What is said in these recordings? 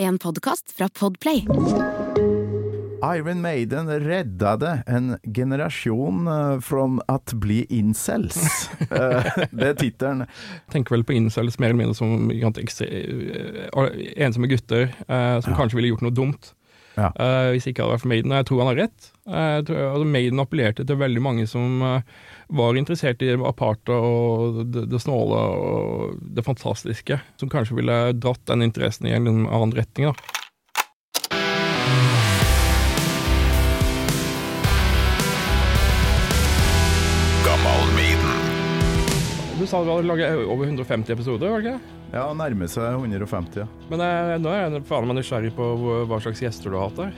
En podkast fra Podplay. Iron Maiden reddade en generasjon eh, from at bli incels. Eh, det er tittelen. tenker vel på incels mer eller mindre som eh, ensomme gutter eh, som kanskje ville gjort noe dumt. Ja. uh, hvis ikke hadde vært for Maiden. Og jeg tror han har rett. Uh, tror, altså Maiden appellerte til veldig mange som uh, var interessert i det aparte og det, det snåle og det fantastiske. Som kanskje ville dratt den interessen i en annen retning. da. Du sa du hadde laget over 150 episoder, var det ikke? Ja, nærmer seg 150. ja. Men eh, nå er jeg faen meg nysgjerrig på hva- slags gjester du har hatt der.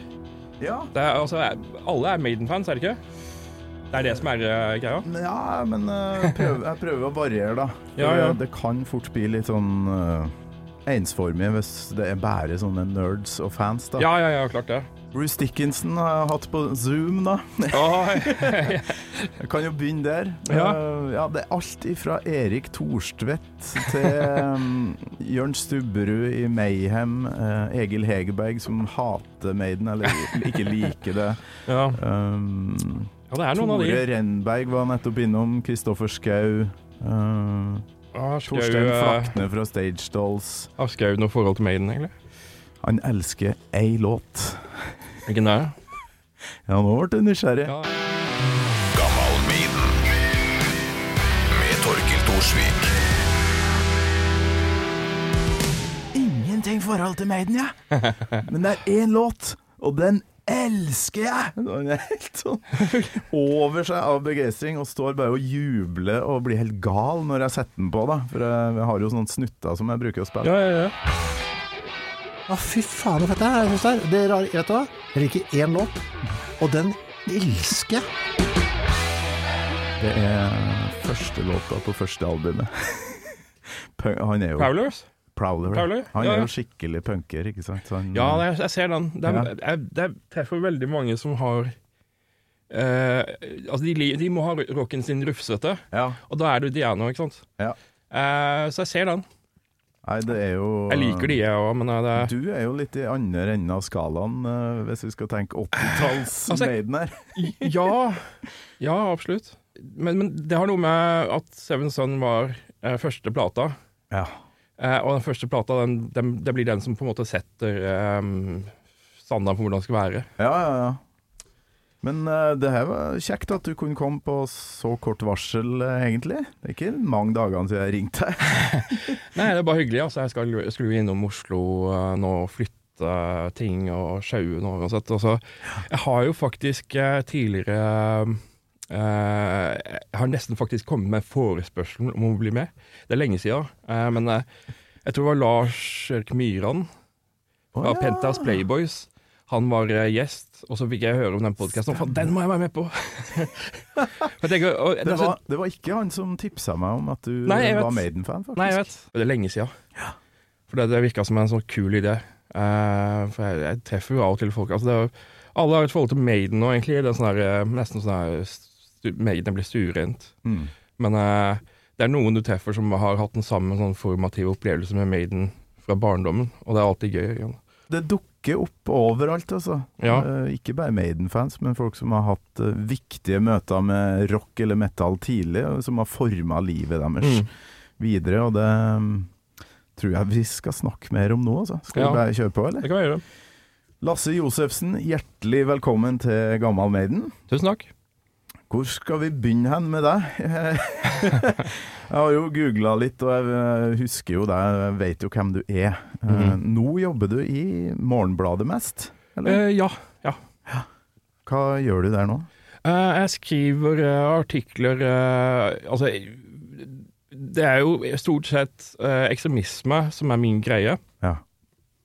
Ja, Det er, altså, alle er Maiden-fans, er det ikke? Det er det som er eh, greia? ja men eh, prøv, jeg prøver å variere, da. For Ja, ja. Det, det kan fort bli litt sånn eh, ensformig hvis det er bare sånne nerds og fans, da. Ja, ja, ja, klart det. Bruce Dickinson har jeg hatt på Zoom, da. Jeg kan jo begynne der. Ja. Eh, ja, det er alt ifra Erik Thorstvedt til um, Jørn Stubberud i Mayhem, eh, Egil Hegerberg som hater Maiden, eller ikke liker det. ja. Um, ja, det noen av de. Tore Renberg var nettopp innom. Kristoffer Schou. Uh, Ah, Torstein Flakne fra Stage Dolls. Har Skau noe forhold til Maiden, egentlig? Han elsker ei låt. Ikke det? Ja, nå ble jeg nysgjerrig. Ja. Med Torkil Thorsvik. Ingenting forhold til Maiden, jeg. Men det er én låt, og den elsker jeg! Han er helt sånn over seg av begeistring og står bare og jubler og blir helt gal når jeg setter den på, da. For jeg har jo sånne snutter som jeg bruker å spille. Ja, ja, ja. Ja, fy faen så fett det er. Jeg synes det er. Det er rart, vet du hva? Jeg liker én låt, og den elsker jeg. Det er første låta på første albumet. Han er jo Prowlers? Prowler. Prowler? Han Ja, er jo skikkelig punker, ikke sant? Han, Ja, jeg, jeg ser den. Det, Ja. er, jeg, det treffer veldig mange som har eh, Altså, de, de må ha rocken sin rufsete, ja. og da er du Diana, ikke sant? Ja. Eh, så jeg ser den. Nei, det er jo Jeg liker de, jeg òg, men det det Du er jo litt i andre enden av skalaen, eh, hvis vi skal tenke 80-talls Altså, her. Ja, ja absolutt. Men, men det har noe med at Seven Sun var eh, første plata. Ja. Eh, og den første plata, den, den, det blir den som på en måte setter eh, standarden for hvordan det skal være. Ja, ja, ja. Men uh, det her var kjekt at du kunne komme på så kort varsel, uh, egentlig. Det er ikke mange dagene siden jeg ringte deg. Nei, det er bare hyggelig. Altså, jeg skal, jeg skulle innom Oslo uh, nå og flytte ting og sjaue nå uansett. Altså, jeg har jo faktisk tidligere Jeg har nesten faktisk kommet med forespørsel om å bli med. Det er lenge siden, men jeg tror det var Lars Erik Myran fra ja. Pentas Playboys. Han var gjest, og så fikk jeg høre om den podkasten. Faen, den må jeg være med på! Tenker, og, Det var, det var ikke han som tipsa meg om at du Nei, var. Maiden-fan, faktisk. Nei, jeg vet. Det er lenge siden. For det, det virka som en sånn kul idé. Uh, for jeg, jeg treffer jo av og til folk altså det er, jo- Alle har et forhold til Maiden nå, egentlig. Det er sånn der, eh, nesten sånn der stu, Maiden blir stuerent. Mm. Men uh, det er noen du treffer som har hatt den samme sånn formative opplevelse med Maiden fra barndommen, og det er alltid gøy. Igjen. Det dukker opp overalt, altså. Ja. Eh, ikke bare Maiden-fans, men folk som har hatt eh, viktige møter med rock eller metal tidlig, som har forma livet deres Mm. videre. Og det mm, tror jeg vi skal snakke mer om nå, altså. Skal Ja. vi bare kjøre på, eller? Det kan vi gjøre. Lasse Josefsen, hjertelig velkommen til Gammal Maiden. Tusen takk. Hvor skal vi begynne hen med deg? jeg har jo googla litt, og jeg eh, husker jo deg, jeg vet jo hvem du er. Mhm. Nå jobber du i Morgenbladet mest, eller? Eh, ja. ja. Hva gjør du der nå? Eh, jeg skriver eh, artikler eh, Altså, det er jo stort sett ekstremisme som er min greie. Ja.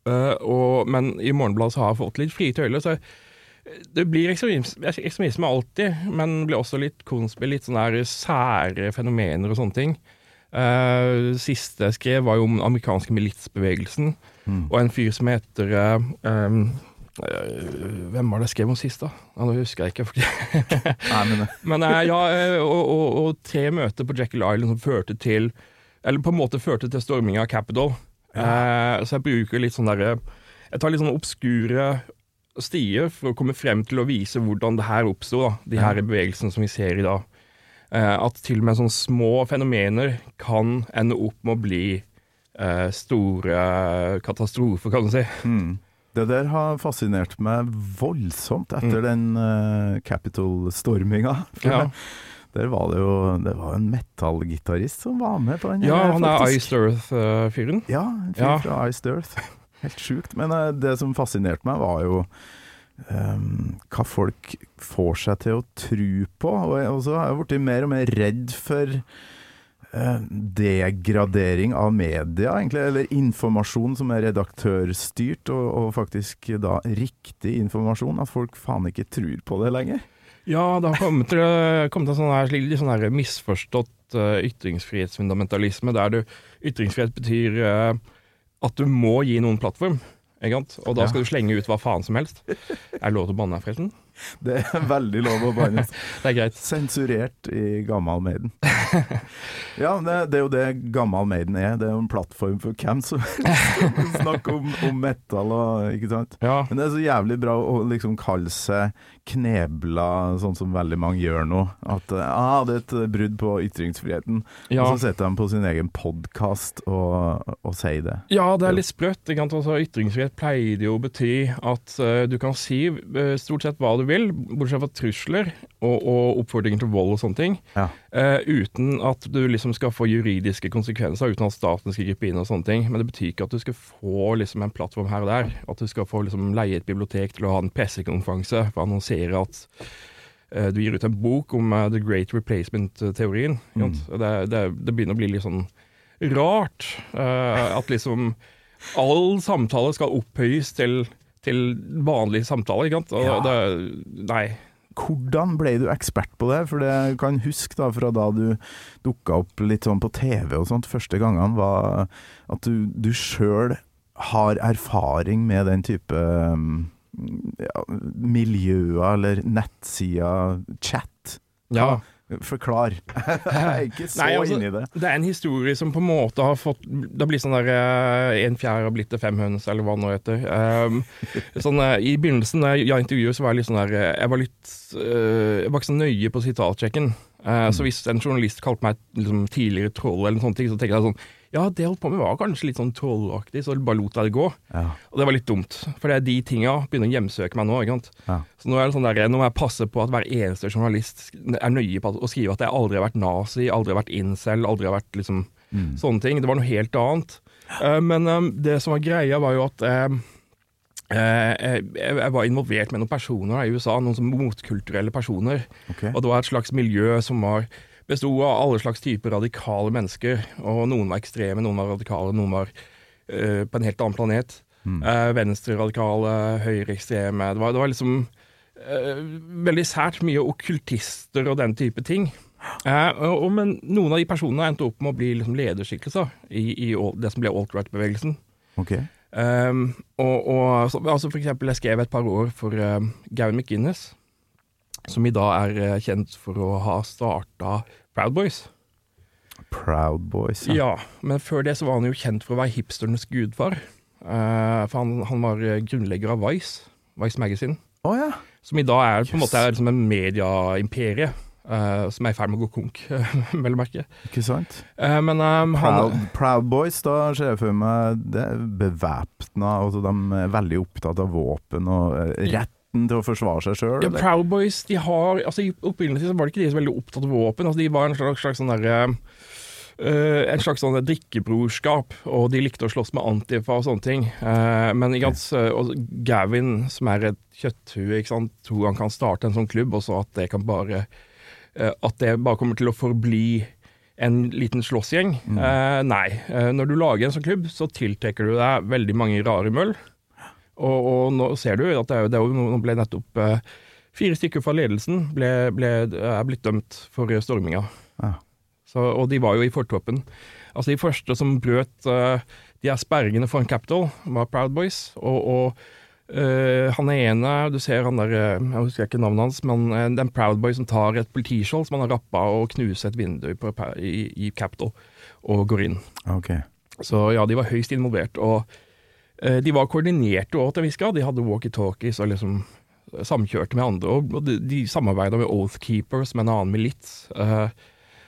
Eh, og, men i Morgenbladet så har jeg fått litt frie tøyler, så det blir ekstremisme, ekstremisme alltid, men det blir også litt konspir, litt sånne der sære fenomener og sånne ting. Uh, siste jeg skrev, var jo om den amerikanske militsbevegelsen, Mm. og en fyr som heter uh, um, uh, Hvem var det jeg skrev om sist, da? Ja, nå husker jeg ikke. Nei, men Men ja, og, og, og tre møter på Jekyll Island som førte til Eller på en måte førte til storminga av Capitol. Eh, så jeg bruker litt sånn derre jeg tar litt sånn obskure stier for å komme frem til å vise hvordan det her oppsto, de her bevegelsene som vi ser i dag. Eh, at til og med sånne små fenomener kan ende opp med å bli eh, store katastrofer, kan du si. Mm. Det der har fascinert meg voldsomt etter den uh, Capitol-storminga. Ja. Der var det jo Det var en metallgitarist som var med på den. Ja, han er Ice Earth-fyren. Ja, en fyr Ja. fra Iced Earth. Helt sjukt. Men eh, det som fascinerte meg, var jo Um, hva folk får seg til å tro på. Og også har jeg blitt mer og mer redd for eh, degradering av media, egentlig. Eller informasjon som er redaktørstyrt, og, og faktisk da riktig informasjon. At folk faen ikke tror på det lenger. Ja, det har kommet til, kommet til litt sånn her misforstått uh, ytringsfrihetsfundamentalisme, der du, ytringsfrihet betyr eh, at du må gi noen plattform. Og da skal du slenge ut hva faen som helst. Er det lov til å banne her, forresten? Det er veldig lov å bannes. Det er greit. Sensurert i Gammal Maiden. Ja, det, det er jo det Gammal Maiden er. Det er jo en plattform for hvem som snakker om, om metal og Ikke sant? Ja, Men det er så jævlig bra å liksom kalle seg knebla, sånn som veldig mange gjør nå. At eh, ah, det er et brudd på ytringsfriheten. ja. Og så setter de på sin egen podkast og, og sier det. ja det er litt sprøtt. Ikke sant? Altså, ytringsfrihet pleide jo å bety at uh, du kan si uh, stort sett hva du vil, bortsett fra trusler og, og oppfordringer til vold og sånne ting. Ja. uh, uten at du liksom skal få juridiske konsekvenser, uten at staten skal gripe inn og sånne ting. Men det betyr ikke at du skal få liksom en plattform her og der. At du skal få liksom leie et bibliotek til å ha en pressekonferanse for å annonsere at uh, du gir ut en bok om uh, the great replacement-teorien. Mm. Det, det, det begynner å bli litt sånn rart at liksom all samtale skal opphøyes til, til vanlig samtale, ikke sant? Og Ja. det, nei. Hvordan ble du ekspert på det? For det kan huske da fra da du dukka opp litt sånn på TV og sånt første gangene, var at du, du sjøl har erfaring med den type um, ja, miljøer eller nettsider, chat. Ja. Forklar. jeg er ikke så Nei, altså, inni det. Det er en historie som på en måte har fått Det har blitt sånn der eh, En fjær har blitt til fem høns, eller hva det nå heter. Um, sånn, eh, I begynnelsen da jeg intervjuet, så var jeg litt sånn der eh, Jeg var litt Jeg var ikke så nøye på sitatsjekken. Eh, Så hvis en journalist kalte meg liksom, tidligere troll, eller noen sånne ting, så tenkte jeg sånn Ja, det jeg holdt på med var kanskje litt sånn trollaktig, så bare lot jeg det gå. Ja. Og det var litt dumt, for det er de tinga begynner å hjemsøke meg nå. ikke sant? Ja. Så nå er det sånn der, nå må jeg passe på at hver eneste journalist er nøye på å skrive at jeg aldri har vært nazi, aldri har vært incel, aldri har vært liksom sånne ting. Det var noe helt annet. Uh, men um, det som var greia, var jo at eh, jeg, jeg var involvert med noen personer i USA, noen motkulturelle personer. Okay. Og det var et slags miljø som var besto av alle slags typer radikale mennesker. Og noen var ekstreme, noen var radikale, noen var uh, på en helt annen planet. Uh, Venstreradikale, høyreekstreme. Det var, det var liksom uh, veldig sært mye okkultister og den type ting. Og, og, men noen av de personene endte opp med å bli liksom lederskikkelser i, i det som ble alt-right-bevegelsen. Okay. Um, og, og så, altså for eksempel, jeg skrev et par år for um, Gavin McGinnis, som i dag er eh, kjent for å ha starta Proud Boys. Proud Boys. Ja. ja. men før det så var han jo kjent for å være hipsternes gudfar. Uh, for han, han var eh, grunnlegger av Vice, Vice Magazine, Oh, ja. som i dag er på en måte er liksom en medieimperie. Uh, som er i ferd med å gå konk, vel å merke. Ikke sant? Uh, men um, Proud, han Proud Boys, da ser jeg for meg det bevæpna, altså de er veldig opptatt av våpen og eh, retten til å forsvare seg sjøl. Ja, Proud Boys de har altså I opprinnelsen var det ikke de så veldig opptatt av våpen. Altså, de var en slags, slags sånn derre Uh, en slags sånn drikkebrorskap, og de likte å slåss med Antifa og sånne ting. Uh, men ikke sant, og Gavin, som er et kjøtthue, ikke sant, tror han kan starte en sånn klubb, og så at det kan bare uh, At det bare kommer til å forbli en liten slåssgjeng. Eh, nei. Når du lager en sånn klubb, så tiltrekker du deg veldig mange rare møll. Og, og nå ser du at det er det er jo nå ble nettopp eh, Fire stykker fra ledelsen ble, ble, er blitt dømt for storminga. Ja. Så, og de var jo i fortroppen. Altså De første som brøt uh, de her sperringene foran Capitol, var Proud Boys. Og, og uh, han ene, du ser han der Jeg husker ikke navnet hans, men uh, er Proud Boy som tar et politiskjold som han har rappa, og knuser et vindu på, i, i Capitol, og går inn. Ok. Så ja, de var høyst involvert. Og De var koordinerte òg til en viss grad. De hadde walkietalkies og liksom samkjørte med andre. Og de, de samarbeida med Oathkeepers, med en annen milits. Eh,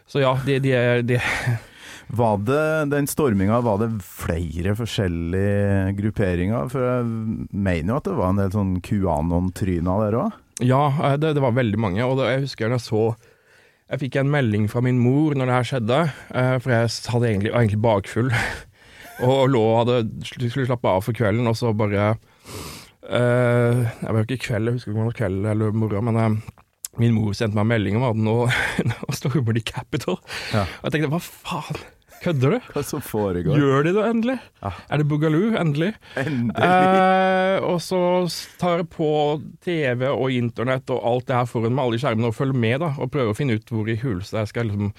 så ja, de, de, de Var det den storminga, var det flere forskjellige grupperinger? For jeg mener jo at det var en del sånn QAnon-tryner der òg. Ja, eh, det, det var veldig mange. Og det, jeg husker jeg så Jeg fikk en melding fra min mor når det her skjedde, eh, for jeg hadde egentlig, var egentlig bakfull. og, lå og hadde, skulle slappe av for kvelden, og så bare Uh, Jeg var jo ikke kveld, jeg husker ikke om det var kveld eller morgen, men uh, min mor sendte meg en melding om at nå, nå stormer de Capital. Ja. Og jeg tenkte hva faen, kødder du? Hva som foregår? Gjør de det endelig? Ja. Er det Boogaloo? Endelig? Endelig. Uh, og så tar jeg på TV og internett og alt det her foran meg, alle skjermene, og følger med da, og prøver å finne ut hvor i huleste jeg skal liksom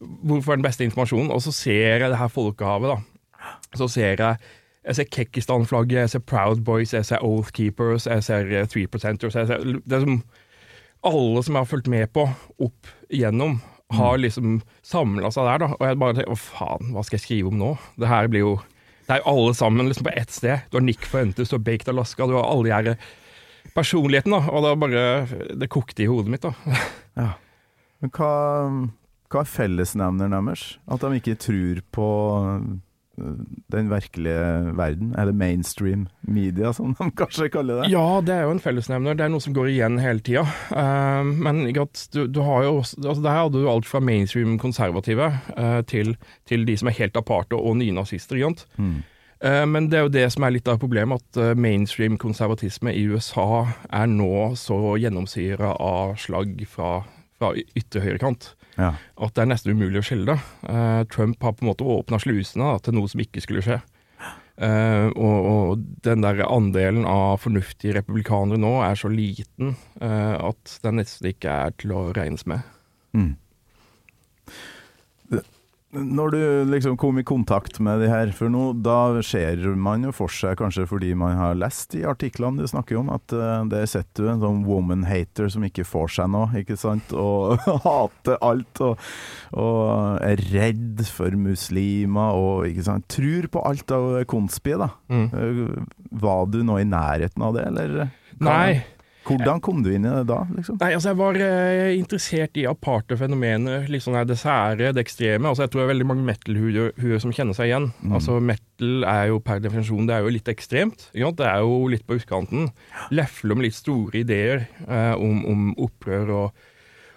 Hvor får jeg den beste informasjonen? Og så ser jeg det her folkehavet, da. Så ser jeg jeg ser Kekkistan-flagget, jeg ser Proud Boys, jeg ser Oath Keepers, jeg ser eh, Three Percenters jeg ser, Det er som alle som jeg har fulgt med på opp igjennom, har liksom samla seg der, da. Og jeg bare tenker å faen, hva skal jeg skrive om nå? Det her blir jo Det er jo alle sammen liksom på ett sted. Du har Nick Fuentes, du har Baked Alaska, du har alle de her personlighetene. Og det bare Det kokte i hodet mitt, da. Ja. Men hva, hva er fellesnevneren deres? At de ikke tror på den virkelige verden, eller mainstream media, som de kanskje kaller det? Ja, det er jo en fellesnevner. Det er noe som går igjen hele tida. Eh, men du, du har jo også altså Der hadde du alt fra mainstream konservative eh, til, til de som er helt aparte og nynazister. ikke? Mm. Eh, Men det er jo det som er litt av problemet, at mainstream konservatisme i USA er nå så gjennomsyra av slagg fra, fra ytre høyrekant Ja. at det er nesten umulig å skille det. Eh, Trump har på en måte åpna slusene da, til noe som ikke skulle skje. Uh, og, og den der andelen av fornuftige republikanere nå er så liten uh, at den nesten ikke er til å regnes med. Mm. Når du liksom kom i kontakt med de her, for nå da ser man jo for seg, kanskje fordi man har lest de artiklene du snakker om, at uh, der sitter du en sånn woman hater som ikke får seg noe, ikke sant, og hater alt, og, og er redd for muslimer, og ikke sant, tror på alt av konspi, da. Mm. Uh, Var du nå i nærheten av det, eller? Nei, Hvordan kom du inn i det da, liksom? Nei, altså jeg var eh, interessert i aparte fenomener, litt sånn her det sære, det ekstreme. Altså jeg tror det er veldig mange metal-huer som kjenner seg igjen. Mm. Altså Metal er jo per definisjon det er jo litt ekstremt. Det er jo litt på utkanten. Lefle om litt store ideer eh, om, om opprør og,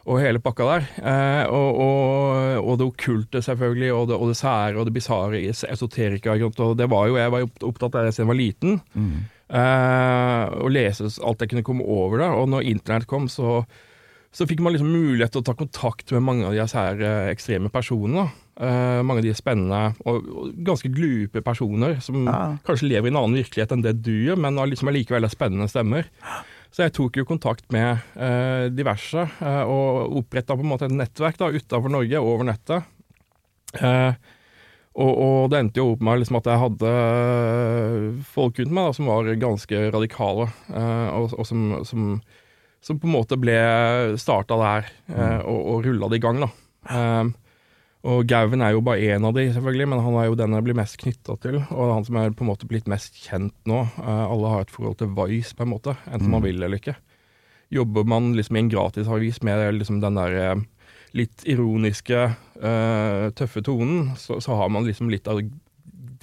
og hele pakka der. Eh, og, og, og det okkulte, selvfølgelig, og det, og det sære og det bisarre, esoterika. Og det var jo, jeg var opptatt av det siden jeg var liten. Mm. Eh, og lese alt jeg kunne komme over da. Og når internett kom, så, så fikk man liksom mulighet til å ta kontakt med mange av de her eh, ekstreme personene. Uh, mange av de spennende og, og ganske glupe personer som Ja. kanskje lever i en annen virkelighet enn det du gjør, men har liksom allikevel er spennende stemmer. Så jeg tok jo kontakt med uh, diverse, og oppretta på en måte et nettverk da, utafor Norge, over nettet. Eh, og, og det endte jo opp med liksom at jeg hadde folk rundt meg da, som var ganske radikale, eh, og, og som, som, som på en måte ble starta der, eh, og, og rulla det i gang. da. Eh, og Gauven er jo bare én av de, selvfølgelig, men han er jo den jeg blir mest knytta til. Og han som er på en måte blitt mest kjent nå. Eh, alle har et forhold til Vice, på en måte, enten man vil eller ikke. Jobber man liksom i en gratisavis med liksom den der eh, litt ironiske, eh, tøffe tonen, så, så har man liksom litt av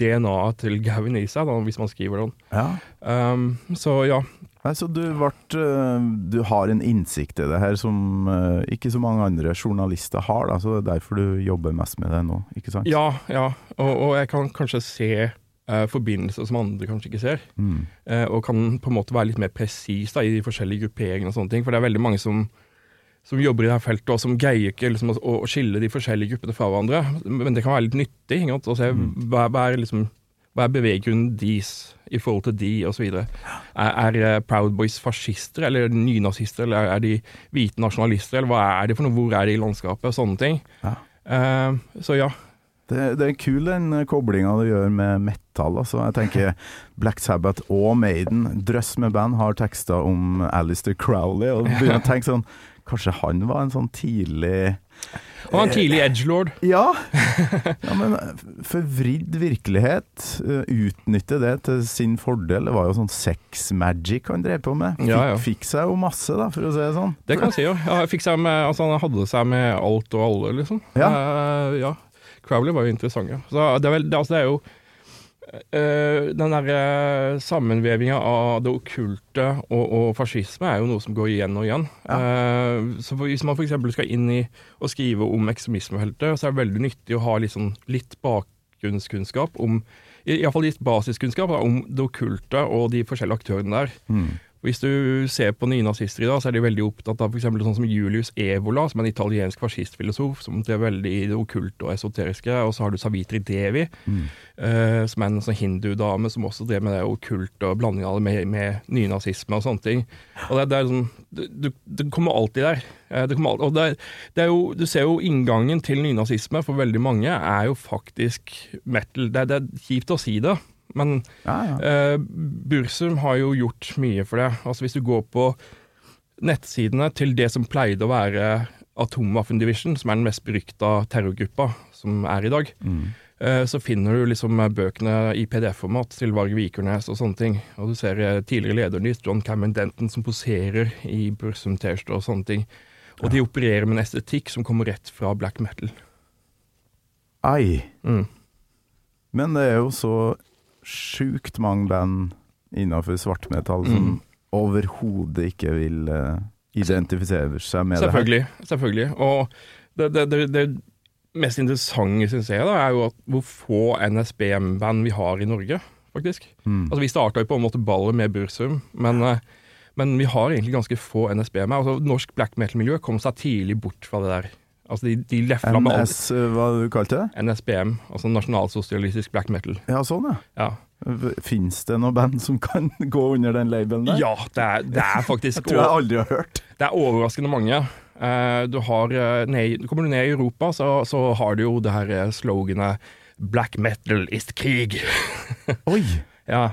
DNA-et til Gavin i seg, da, hvis man skriver den. Ja. Um, så ja. Nei, så du, vart, øh, du har en innsikt i det her som øh, ikke så mange andre journalister har, da, så det er derfor du jobber mest med det nå, ikke sant? Ja, ja. Og, og jeg kan kanskje se uh, forbindelser som andre kanskje ikke ser. Mm. Uh, og kan på en måte være litt mer presis i de forskjellige grupperingene og sånne ting. For det er veldig mange som, som jobber i det her feltet, og som greier ikke liksom, å, å skille de forskjellige gruppene fra hverandre. Men det kan være litt nyttig å se hva, hva er liksom hva er beveggrunnen deres i forhold til de, osv.? Er, er eh, Proud Boys fascister, eller er nynazister, eller er de hvite nasjonalister, eller hva er de for noe, hvor er de i landskapet, og sånne ting. Ja. Uh, så ja. Det, det er kul den koblinga du gjør med metal. Altså. Jeg tenker Black Sabbath og Maiden, drøss med band, har tekster om Alistair Crowley. Og begynner å tenke sånn Kanskje han var en sånn tidlig Han var en tidlig edgelord. Ja. ja, men eh, forvridd virkelighet, eh, utnytte det til sin fordel. Det var jo sånn sex magic han drev på med. Fikk, Ja, ja. fikk seg jo masse, da, for å si det sånn. Det kan jeg si, jo. Ja, fikk seg med, altså, han hadde seg med alt og alle, liksom. Ja. Uh, ja. Crowley var jo interessant, ja. Så det er, vel, det, altså, det er jo eh, Den derre sammenvevinga av det okkulte og, og fascisme er jo noe som går igjen og igjen. Eh, så hvis man f.eks. skal inn i å skrive om ekstremismefeltet, så er det veldig nyttig å ha litt, sånn, litt bakgrunnskunnskap om Iallfall litt basiskunnskap da, om det okkulte og de forskjellige aktørene der. Mm. Hvis du ser på nye nazister i dag, så er de veldig opptatt av f.eks. sånn som Julius Evola, som er en italiensk fascistfilosof som drev veldig i det okkulte og esoteriske. Og så har du Savitri Devi, eh, som er en sånn hindudame som også drev med det okkulte og blanding av det med, med nynazisme og sånne ting. Og det, det er du, du, Det kommer alltid der. Eh, det kommer alltid, og det, det er jo, du ser jo inngangen til nynazisme for veldig mange er jo faktisk metal. Det, det er kjipt å si det, men Ja, ja. Eh, Bursum har jo gjort mye for det. Altså Hvis du går på nettsidene til det som pleide å være Atomwaffen Division, som er den mest berykta terrorgruppa som er i dag, eh, så finner du liksom bøkene i PDF-format til Varg Vikernes og sånne ting. Og du ser eh, tidligere lederen deres, John Cameron Denton, som poserer i Bursum-T-skjorte og sånne ting. Og de opererer med en estetikk som kommer rett fra black metal. Ai. Mm. Men det er jo så sjukt mange band innafor svartmetall som Mm. overhodet ikke vil uh, identifisere seg med det her. Selvfølgelig. selvfølgelig. Og det, det, det, det mest interessante, syns jeg, da, er jo at hvor få NSBM-band vi har i Norge, faktisk. Mm. Altså Vi starta jo på en måte ballet med Bursum, men, uh, men vi har egentlig ganske få NSBM. Altså Norsk black metal-miljø kom seg tidlig bort fra det der. Altså De, de lefla med alt. NS, eh, hva du kalte det? NSBM, altså nasjonalsosialistisk black metal. Ja, sånn ja. Ja, Fins det noe band som kan gå under den labelen der? ja det, er, det er faktisk Jeg tror jeg aldri har hørt. Det er overraskende mange. Eh, du har, eh, ned, kommer du ned i Europa, så, så har du jo det her sloganet 'Black metal is krig'. Oi! ja.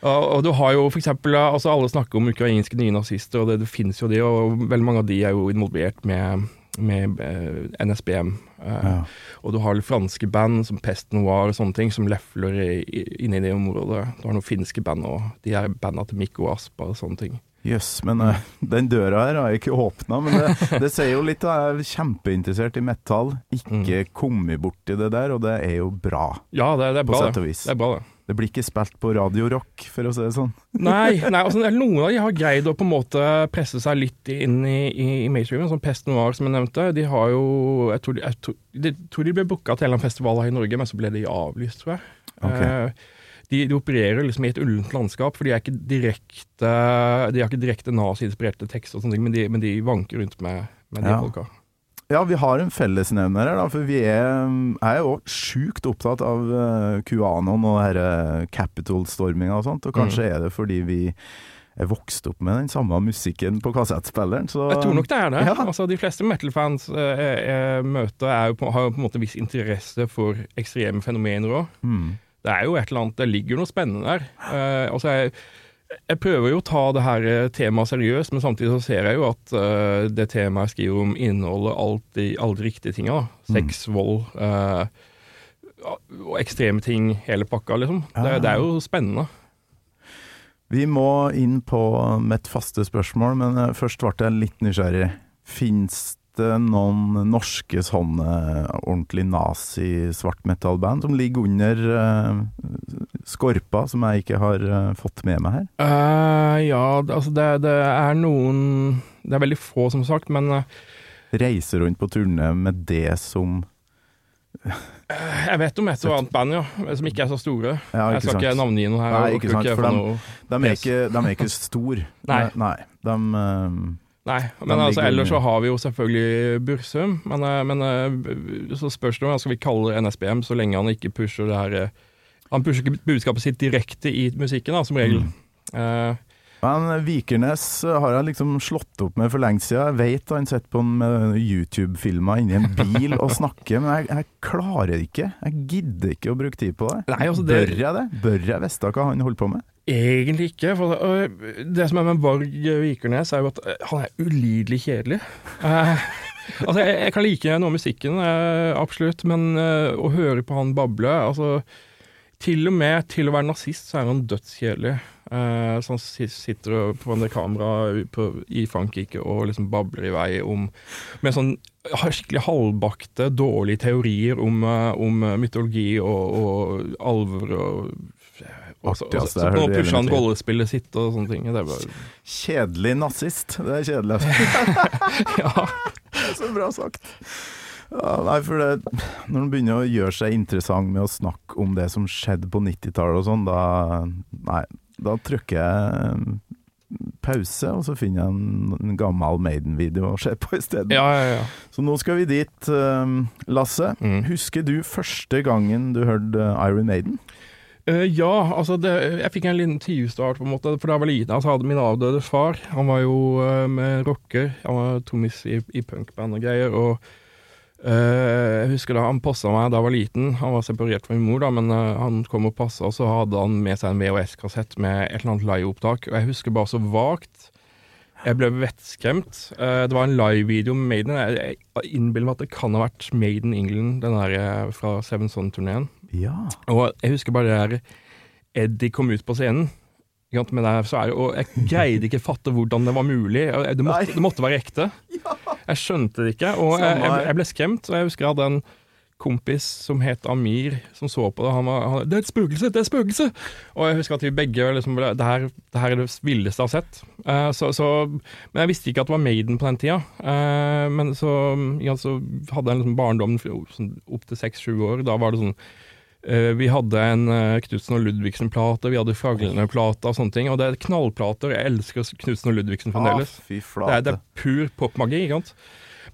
Og, du har jo for eksempel altså Alle snakker om ukrainske nye nazister, og det, det finnes jo de, og veldig mange av de er jo involvert med, med eh, NSBM. Eh, Ja. Og du har franske band som Pest Noir og sånne ting, som lefler i- det området. Du har noen finske band òg. de her banda til Mikko Aspa og sånne ting. Jøss, men uh, den døra her har jeg ikke åpna. Men det, det sier jo litt, da. Jeg er kjempeinteressert i metall. Ikke kommet borti det der, og det er jo bra, Ja, det, det er på bra, det. Det er bra, det. Det blir ikke spilt på Radio Rock, for å si det sånn. Nei, nei altså, noen av de har greid å på en måte presse seg litt inn i, i, i mainstreamen, som Pest Noir, som jeg nevnte. De har jo Jeg tror de, jeg tror, de, tror de ble booka til en eller annen festival her i Norge, men så ble de avlyst, tror jeg. Okay. Eh, de, de opererer liksom i et ullent landskap, for de er ikke direkte De har ikke direkte nazi-inspirerte tekster og sånne ting, men de, men de vanker rundt med, med de Ja. folka. Ja, vi har en fellesnevner her, da. For vi er er jo sjukt opptatt av uh, QAnon og denne Capitol-storminga og sånt. Og kanskje Mm. er det fordi vi er vokst opp med den samme musikken på kassettspilleren. Så Jeg tror nok det er det. Ja. Altså, de fleste metal-fans eh, jeg møter, er jo på, har jo på en måte viss interesse for ekstreme fenomener òg. Mm. Det er jo et eller annet, det ligger noe spennende der. Uh, altså jeg, jeg prøver jo å ta det her eh, temaet seriøst, men samtidig så ser jeg jo at uh, det temaet jeg skriver om, inneholder alt de, alle de riktige tinga. da. mm. vold uh, og ekstreme ting, hele pakka, liksom. Ja. Det, det er jo spennende. Vi må inn på mitt faste spørsmål, men først ble jeg litt nysgjerrig. Fins noen norske sånne ordentlig nazi-svartmetallband som ligger under uh, skorpa, som jeg ikke har uh, fått med meg her? Uh, ja, det- altså det, det er noen Det er veldig få, som sagt, men eh, Reiser rundt på turné med det som jeg vet om et og annet band, ja, som ikke er så store. Ja, jeg skal skal ikke sant. navngi noen her. Nei, ikke sant, for de, De er ikke, de er ikke store. Nei. Nei. De, eh, Nei, men altså, ellers så har vi jo selvfølgelig Bursum. Men, eh, men eh, så spørs det om skal vi kalle NSBM, så lenge han ikke pusher det her eh, Han pusher ikke budskapet sitt direkte i musikken, da, som regel. Mm. Uh, Men Vikernes har jeg liksom slått opp med for lenge siden. Jeg vet han sitter på med YouTube-filmer inni en bil og snakker, men jeg, jeg klarer ikke. Jeg gidder ikke å bruke tid på det. Nei, altså, det- Bør jeg det? Bør jeg vite hva han holder på med? Egentlig ikke. For øh, det som er med Varg Vikernes, er jo at øh, han er ulidelig kjedelig. Eh, Altså, jeg, jeg kan like noe av musikken, eh, absolutt, men eh, å høre på han bable altså, Til og med til å være nazist, så er han dødskjedelig. Eh, så han sitter på en kamera på- i Frankrike og liksom babler i vei om Med sånn skikkelig halvbakte, dårlige teorier om, eh, om mytologi og, og alver og Artig, og ass, så, nå pusher han rollespillet sitt og sånne ting. Det er bare, Kjedelig nazist. Det er kjedelig. ja. Så bra sagt. Ja, nei, for det, Når man begynner å gjøre seg interessant med å snakke om det som skjedde på 90-tallet og sånn, da Nei, da trykker jeg pause, og så finner jeg en, en gammel Maiden-video å se på isteden. ja, ja, ja. Så nå skal vi dit, um, Lasse. Mm. Husker du første gangen du hørte uh, Iron Maiden? Eh, ja, altså det, jeg fikk en liten tidstart, på en måte. For da jeg var liten, altså hadde min avdøde far Han var jo uh, med rocker. Han var trommis i, i punkband og greier. Og uh, jeg husker da han passa meg da jeg var liten. Han var separert fra min mor, da, men han kom og passa, og så hadde han med seg en VHS-kassett med et eller annet liveopptak. Og jeg husker bare så vagt. Jeg ble vettskremt. Det var en live-video med Maiden. Jeg, innbiller meg at det kan ha vært Maiden England, den der fra Seven Son-turneen. Ja. Og jeg husker bare det der Eddie kom ut på scenen. Med det så det, og jeg greide ikke fatte hvordan det var mulig. Det måtte, det måtte være ekte. Jeg skjønte det ikke. Og jeg, jeg, ble skremt. Og jeg husker jeg hadde en kompis som het Amir, som så på det. Han var han, 'Det er et spøkelse! Det er et spøkelse!' Og jeg husker at vi begge liksom ble, det, her, det her er det villeste jeg har sett. Uh, så, så, men jeg visste ikke at det var Maiden på den tida. Uh, men så, ja, så hadde jeg en liksom barndom sånn, opp til seks-sju år. Da var det sånn Eh, vi hadde en uh, Knutsen og Ludvigsen-plate, vi hadde Fraglene-plate og sånne ting. Og det er knallplater. Jeg elsker Knutsen og Ludvigsen fremdeles. Ah, fy det, er, det er pur popmagi, ikke sant.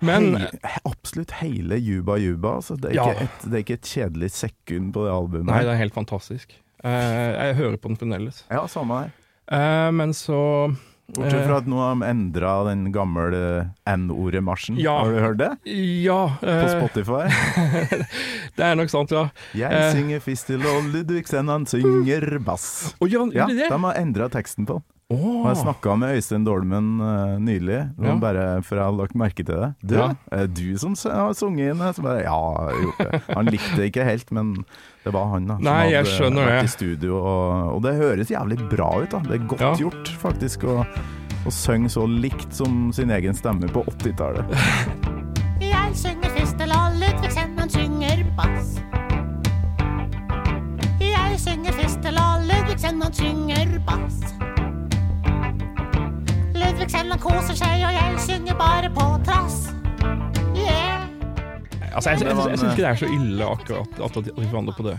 Men Hei, absolutt hele Juba Juba. Altså. Det, er Ja. et, det er ikke et kjedelig sekund på det albumet. Nei, det er helt fantastisk. Eh, jeg hører på den fremdeles. Ja, samme her. Eh, men så Bortsett eh, fra at nå har de endra den gamle eh, N-ordet-marsjen. Ja. Har du hørt det? Ja. På eh, Spotify. det er nok sant, ja. Jeg eh. synger fistel, og Ludvigsen han synger bass. Å ja, Ja, de har endra teksten på den. Åh. Og jeg snakka med Øystein Dolmen uh, nylig, Ja. bare for jeg har lagt merke til det. Du, Ja. er du som har sunget inn det? Så bare, ja, gjort det. Han likte det ikke helt, men det var han da, som Nei, jeg hadde vært det. i studio. Og, og det høres jævlig bra ut. da Det er godt Ja. gjort, faktisk, å, å synge så likt som sin egen stemme på 80-tallet. Jeg synger fistel, og Ludvigsen han synger bass. Jeg synger fistel, og Ludvigsen han synger bass. Ludvigsen han koser seg, og jeg synger bare på trass. Yeah. Altså, jeg, jeg, jeg, jeg, syns ikke det er så ille akkurat at de forandrer på det.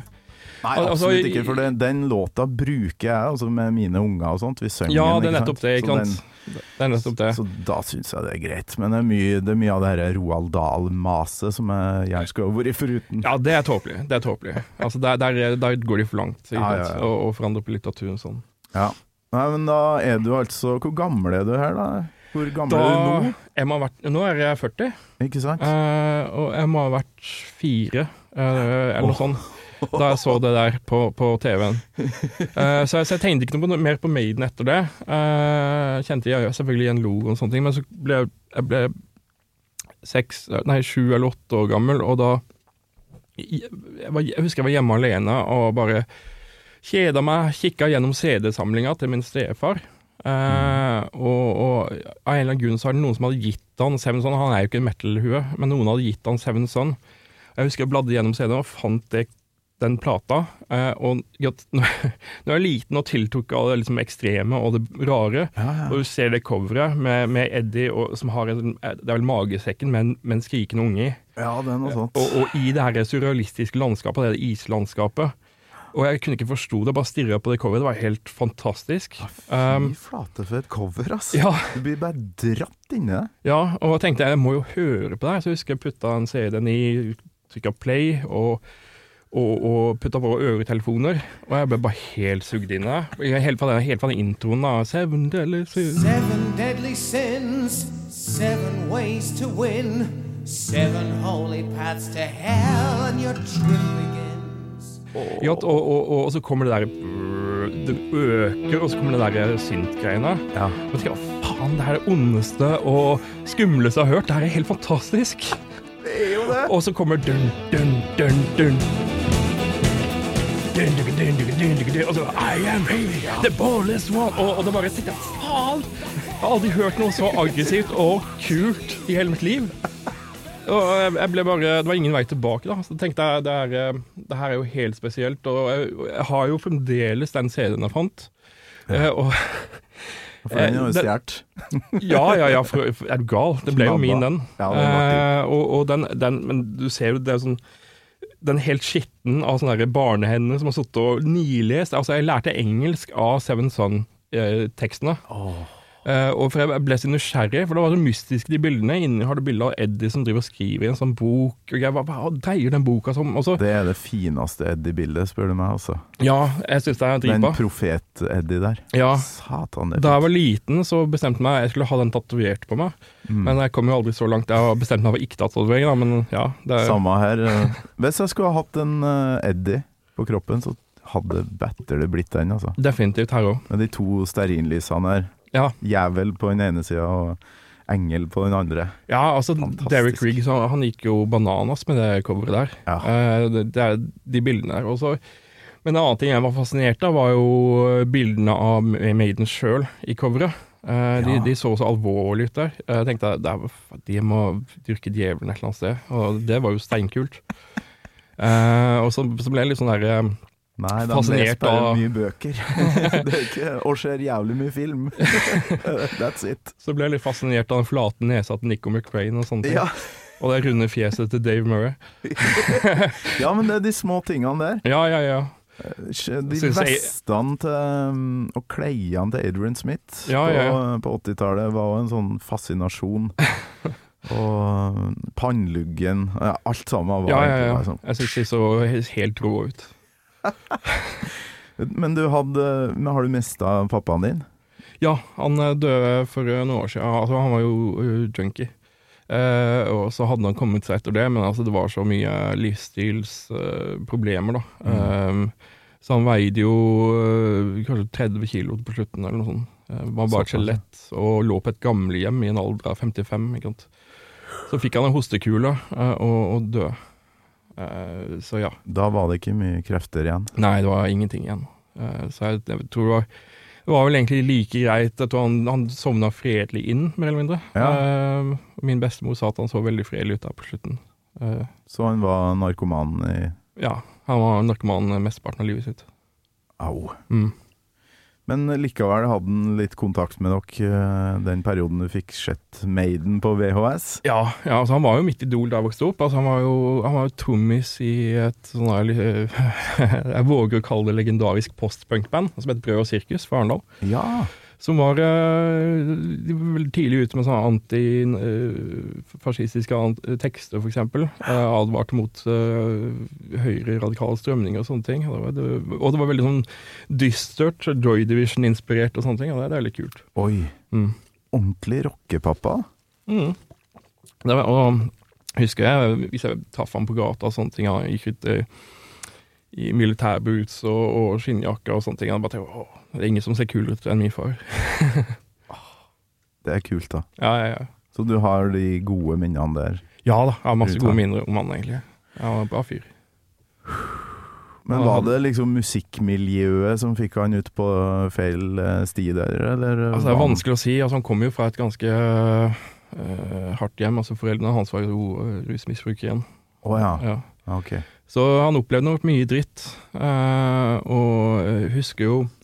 Nei, Al- altså, absolutt ikke, for den, den låta bruker jeg altså med mine unger og sånt. Vi synger Ja, den, det ikke sant? det, Så ikke den- sant. Det er nettopp det. Så da syns jeg det er greit. Men det er mye, det er mye av det her Roald Dahl-maset som jeg gjerne skulle vært foruten. Ja, det er tåpelig. Det er tåpelig. Altså, der, der, der går de for langt, ikke Ja, ja, ja. Og, og forandrer på litteraturen sånn. Ja. Nei, men da er du altså Hvor gammel er du her, da? Hvor gammel er du nå? jeg må ha vært, nå er jeg 40, Ikke sant? eh, og jeg må ha vært fire, eh, eller noe sånt. Da jeg så det der på, på TV-en. Eh, så, jeg- så jeg tenkte ikke noe mer på Maiden etter det. Uh, kjente jeg selvfølgelig igjen logoen og sånne ting, men så ble jeg, jeg ble seks, nei, sju eller åtte år gammel, og da jeg, var, jeg husker jeg var hjemme alene og bare kjeda meg, kikka gjennom CD-samlinga til min stefar. Eh, og, og av en eller annen grunn så er det noen som hadde gitt han Seven Son. Han er jo ikke en metal-hue, men noen hadde gitt han Seven Son. Jeg husker jeg bladde gjennom CD-en og fant det, den plata. Uh, og når jeg er liten og tiltok av det liksom ekstreme og det rare, Ja, ja. og du ser det coveret med, med Eddie og, som har en, Det er vel magesekken med en, med en skrikende unge i. ja, det er noe sånt. Og, og i det her surrealistiske landskapet, det islandskapet. Og jeg kunne ikke forstå det, bare stirra på det coveret. Det var helt fantastisk. Ja, Fy flate for et cover, ass. ja, Du blir bare dratt inni det. ja, og jeg tenkte jeg må jo høre på det her, så jeg husker jeg putta en CD-en i, trykka play og, og, og putta på øretelefoner. Og jeg ble bare helt sugd inn i det. Helt fra den, helt fra den introen, da. Seven deadly sins. Seven deadly sins, seven ways to win, seven holy paths to hell, and your trip begins. Ja, og, og, og, og så kommer det der Det øker, og så kommer det der synt-greiene. Ja. Og tenker, «Å, faen, det er det ondeste og skumleste jeg har hørt. Det her er helt fantastisk. Det er jo det. Og så kommer dun, dun, dun, dun. Og så I am here, the ballest one. Og, og det bare sitter faen! Jeg har aldri hørt noe så aggressivt og kult i hele mitt liv. Og jeg, ble bare, Det var ingen vei tilbake. da Så tenkte jeg, det, eh, det her er jo helt spesielt. Og jeg, jeg har jo fremdeles den CD-en jeg fant. Eh, og For den er jo Eh, stjålet. ja, ja, ja, for, er du gal? Det ble jo min, den. Ja, den eh, og, og den, den, men du ser jo det er sånn Den helt skitten av sånne der barnehender som har sittet og nilest. Altså, jeg lærte engelsk av Seven Son-tekstene. Eh, og for Jeg ble så nysgjerrig, for det var så mystisk de bildene. Inni har du bilde av Eddie som driver og skriver i en sånn bok. Og jeg bare, Hva dreier den boka som? Også, Det er det fineste Eddie-bildet, spør du meg. altså. ja, jeg syns det er Den dritbra. profet-Eddie der. Ja. Satan, det Da er jeg var liten, så bestemte jeg meg jeg skulle ha den tatovert på meg. Mm. Men jeg kom jo aldri så langt. Jeg har bestemt meg for ikke tatovering, da, men ja. Det er, Samme her. eh. Hvis jeg skulle ha hatt en eh, Eddie på kroppen, så hadde better det blitt den, altså. definitivt her òg. Med de to stearinlysene her. Ja. Jævel på den ene sida og engel på den andre. ja, altså Fantastisk. Derek Riggs han, han gikk jo bananas med det coveret der. Ja. Eh, det, det er de bildene der. Også. men en annen ting jeg var fascinert av, var jo bildene av Maiden sjøl i coveret. Eh, de, Ja. de så så alvorlige ut der. Jeg tenkte de må dyrke djevelen et eller annet sted, og det var jo steinkult. Eh, og så, så ble det litt sånn der eh, Nei, de leser bare mye bøker. det er ikke, og ser jævlig mye film. That's it. Så ble jeg litt fascinert av den flate nesa til Nico McRane og sånne ting. Ja. Og det runde fjeset til Dave Murray. ja, men det er de små tingene der. Ja, ja, ja. De vestene til um, og kleiene til Adrian Smith Ja, ja, på, på 80-tallet var jo en sånn fascinasjon. og panneluggen Alt sammen var ja, ja, ja. liksom. Jeg syns de så helt rå ut. Men du hadde men Har du mista pappaen din? Ja, han eh, døde for eh, noen år siden. Altså, han var jo eh, junkie. Eh, og så hadde han kommet seg etter det, men altså, det var så mye livsstilsproblemer, da. Eh, så han veide jo eh, kanskje 30 kilo på slutten, eller noe sånt. Eh, var bare et skjelett og lå på et gamlehjem i en alder av 55. Ikke sant? Så fikk han en hostekule eh, og, og døde. Eh, så ja. Da var det ikke mye krefter igjen. Nei, det var ingenting igjen. Uh, så jeg, jeg tror det var, det var vel egentlig like greit. Jeg tror han, han sovna fredelig inn, mer eller mindre. Ja. Uh, min bestemor sa at han så veldig fredelig ut der på slutten. Så han var narkoman i ja, han var narkoman mesteparten av livet sitt. Au. Mm. Men likevel hadde han litt kontakt med dere eh, den perioden du fikk sett Maiden på VHS. Ja, ja altså han var jo mitt idol da jeg vokste opp. Altså han var jo, han var jo trommis i et sånn der Jeg våger å kalle det legendarisk postpunkband som heter Brød og sirkus fra Arendal. Ja. Som var eh, tidlig ute med sånne antifascistiske tekster, f.eks. Uh, advarte mot høyre-radikale strømninger og sånne ting. Og det, var, veldig sånn dystert, Joy Division-inspirert og sånne ting. Og det, det er litt kult. Oi. Mm. Ordentlig rockepappa. Mm. Det var, og husker jeg, hvis jeg traff ham på gata og sånne ting, han gikk ut i, i militærboots og, og skinnjakke og sånne ting, han bare tenkte åh, det er ingen som ser kulere ut enn min far. Det er kult, da. Ja, ja, ja. Så du har de gode minnene der. Ja da, jeg har masse gode minner om han, egentlig. Jeg var en bra fyr. Men var det liksom musikkmiljøet som fikk han ut på feil eh, sti der, eller? Altså, det er vanskelig å si. Altså, han kom jo fra et ganske uh, hardt hjem. Altså, foreldrene hans var jo øh, rusmisbrukere igjen. Å ja. Ja. Ok. Så han opplevde nok mye dritt. uh, og husker jo eh, eh, eh,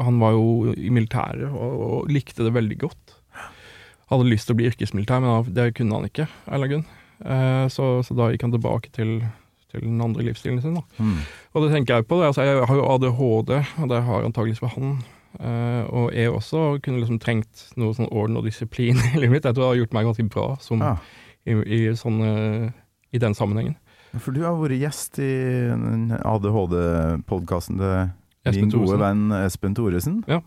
Han var jo i militæret og, og likte det veldig godt. Hadde lyst til å bli yrkesmilitær, men det kunne han ikke. eller. Eh, så, så da gikk han tilbake til, til den andre livsstilen sin. Hmm. Og det tenker jeg på. Altså, jeg har jo ADHD, og det har antageligvis for han. Uh, og jeg også kunne liksom trengt noe sånn orden og disiplin i livet mitt. Jeg tror det har gjort meg ganske bra som, Ja. i, i, sånn, eh, i den sammenhengen. For du har vært gjest i ADHD-podkasten til din gode venn Espen Thoresen. Ja.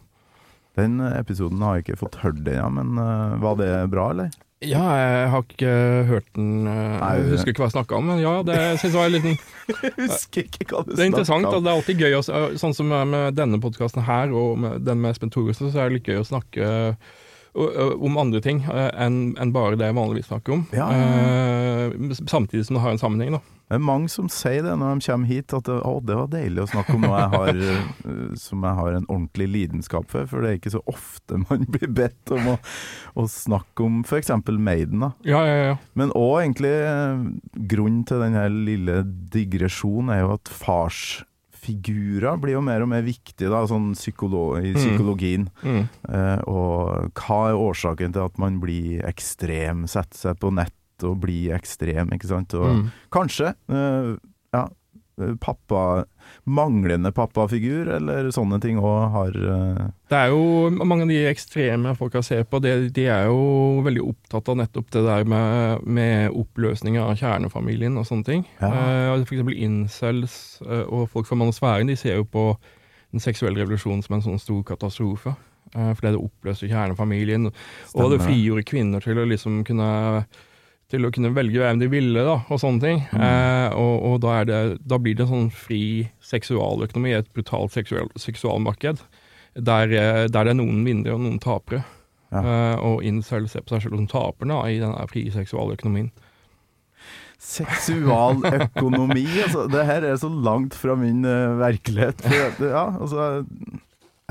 Den episoden har jeg ikke fått hørt ennå, men eh, var det bra, eller? Ja, jeg har ikke hørt den Jeg husker ikke hva jeg snakka om, men ja, det synes jeg var litt Jeg husker ikke hva du om. Det er interessant. om. Det er alltid gøy, sånn som med denne podkasten her, og med den med Espen Thoresen, så er det litt gøy å snakke om andre ting enn en bare det jeg vanligvis snakker om. Ja, Eh, samtidig som det har en sammenheng, da. Det er mange som sier det når de kommer hit, at det, å, det var deilig å snakke om noe jeg har, som jeg har en ordentlig lidenskap for. For det er ikke så ofte man blir bedt om å, å snakke om f.eks. Maiden. da. Ja, ja, ja. Men òg egentlig grunnen til denne lille digresjonen er jo at farsfigurer blir jo mer og mer viktige da, sånn psykolo i Mm. psykologien. Mm. Eh, og hva er årsaken til at man blir ekstrem, setter seg på nett og blir ekstrem, ikke sant? Og Mm. kanskje eh, ja, eh, pappa manglende pappafigur, eller sånne ting òg har eh, Det er jo mange av de ekstreme folka ser på, de, de er jo veldig opptatt av nettopp det der med, med oppløsning av kjernefamilien og sånne ting. Ja. Uh, for eksempel incels eh, og folk fra manosfæren, de ser jo på den seksuelle revolusjonen som en sånn stor katastrofe. Eh, fordi det oppløser kjernefamilien, og det frigjorde kvinner til å liksom kunne til å kunne velge hvem de ville, da, og sånne ting. Eh, og og da, er det, da blir det en sånn fri seksualøkonomi, et brutalt seksual, seksualmarked, der, eh, der det er noen vinnere og noen tapere. Ja. Eh, og incel ser på seg selv som taperne i denne frie seksualøkonomien. Seksualøkonomi, altså. Det her er så langt fra min uh, virkelighet. For, ja, altså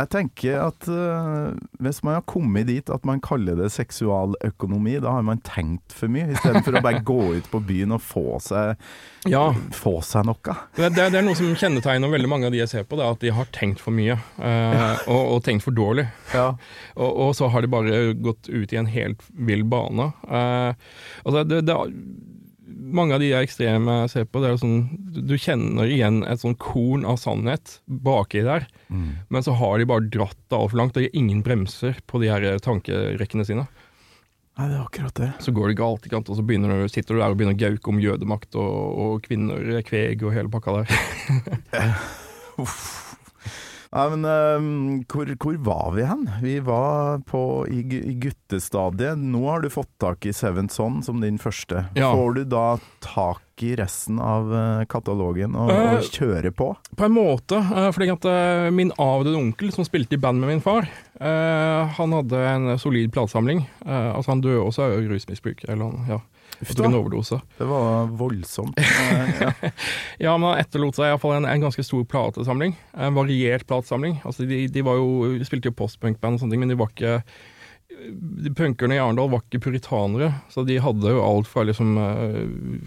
Jeg tenker at uh, hvis man har kommet dit at man kaller det seksualøkonomi, da har man tenkt for mye, istedenfor å bare gå ut på byen og få seg, Ja, få seg noe. det, det, det er noe som kjennetegner veldig mange av de jeg ser på, er at de har tenkt for mye, eh, og, og tenkt for dårlig. Ja. Og, og så har de bare gått ut i en helt vill bane. Uh, altså det, det, mange av de ekstreme jeg ser på, det er jo sånn du- kjenner igjen et sånn korn av sannhet baki der, men så har de bare dratt det altfor langt. Og gir ingen bremser på de her tankerekkene sine. Nei, det er akkurat det. Så går det galt, ikke sant? og så du, sitter du der og begynner å gauke om jødemakt og, og kvinner, kveg og hele pakka der. Nei, men uh, hvor, hvor var vi hen? Vi var på, i, i guttestadiet. Nå har du fått tak i Seven Son som din første. Ja. Får du da tak i resten av eh, katalogen og, uh, og kjøre på? På en måte, Uh, fordi at uh, min avdøde onkel som spilte i band med min far, han hadde en solid platesamling. Altså han døde også av rusmisbruk, eller ja, Uff da. overdose. Det var voldsomt. Ja. Ja, men han etterlot seg iallfall en, en ganske stor platesamling. En variert platesamling. Altså de, de var jo, de spilte jo postpunkband og sånne ting, men de var ikke de Punkerne i Arendal var ikke puritanere, så de hadde jo alt fra liksom eh,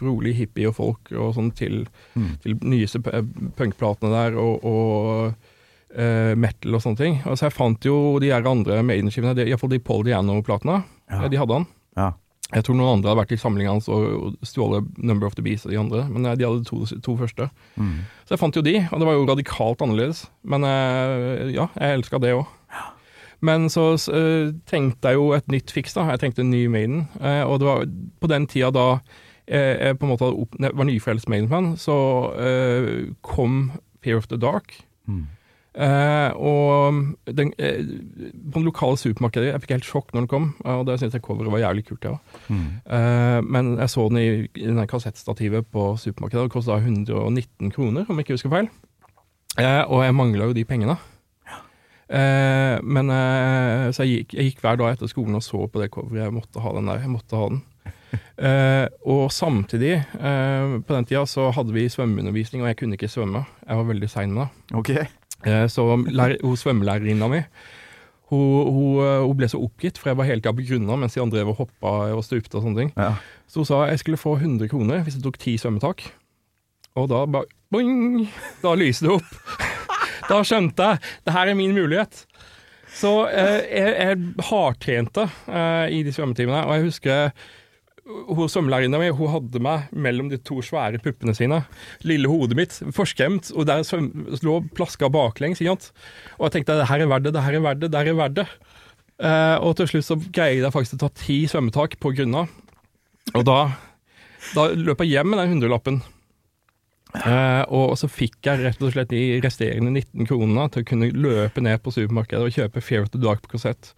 rolig hippie og folk og sånn til, Mm. til nyeste punkplatene der og, og eh, metal og sånne ting. Altså jeg fant jo de her andre Maiden-skivene, de- iallfall de Paul Diano-platene. Ja. De hadde han. Ja. Jeg tror noen andre hadde vært i samlinga hans og stjålet Number of the Beast og de andre, men eh, de hadde to, to første. Mm. Så jeg fant jo de, og det var jo radikalt annerledes. Men eh, ja, jeg elska det òg. Men så eh, tenkte jeg jo et nytt fiks, da. Jeg tenkte en ny Maiden. og det var på den tida da jeg på en måte opp, var nyfrelst Maiden-fan, så kom Fear of the Dark. Mm. Eh, og den, eh, på den lokale supermarkedet Jeg fikk helt sjokk når den kom, og det syntes jeg coveret var jævlig kult. Ja. Mm. Eh, men jeg så den i, i den kassettstativet på supermarkedet, og det kosta 119 kroner, om jeg ikke husker feil. Eh, og jeg mangla jo de pengene. Eh, men Så jeg gikk, jeg gikk hver dag etter skolen og så på det coveret. Jeg måtte ha den der. Jeg måtte ha den. Eh, og samtidig, eh, på den tida så hadde vi svømmeundervisning, og jeg kunne ikke svømme. Jeg var veldig sein med det. OK. Eh, Så lærer, hun svømmelærerinna mi hun, hun, eh, hun ble så oppgitt, for jeg var hele tida begrunna mens de andre drev og hoppa og stupte og sånne ting. Ja. Så hun sa jeg skulle få 100 kroner hvis jeg tok ti svømmetak. Og da bare boing! Da lyste det opp. Da skjønte jeg det her er min mulighet. Så eh, jeg, jeg hardtrente eh, i de svømmetimene, og jeg husker hun svømmelærerinna mi hun hadde meg mellom de to svære puppene sine. Lille hodet mitt, forskremt, og der svøm, lå plaska baklengs. Og jeg tenkte det her er verdt det, det her er verdt det, det her er verdt det. Eh, og til slutt så greide jeg faktisk å ta ti svømmetak på grunna. Og da, da løp jeg hjem med den hundrelappen. Eh, og så fikk jeg rett og slett de resterende 19 kronene til å kunne løpe ned på supermarkedet og kjøpe Fear of Dark på kassett.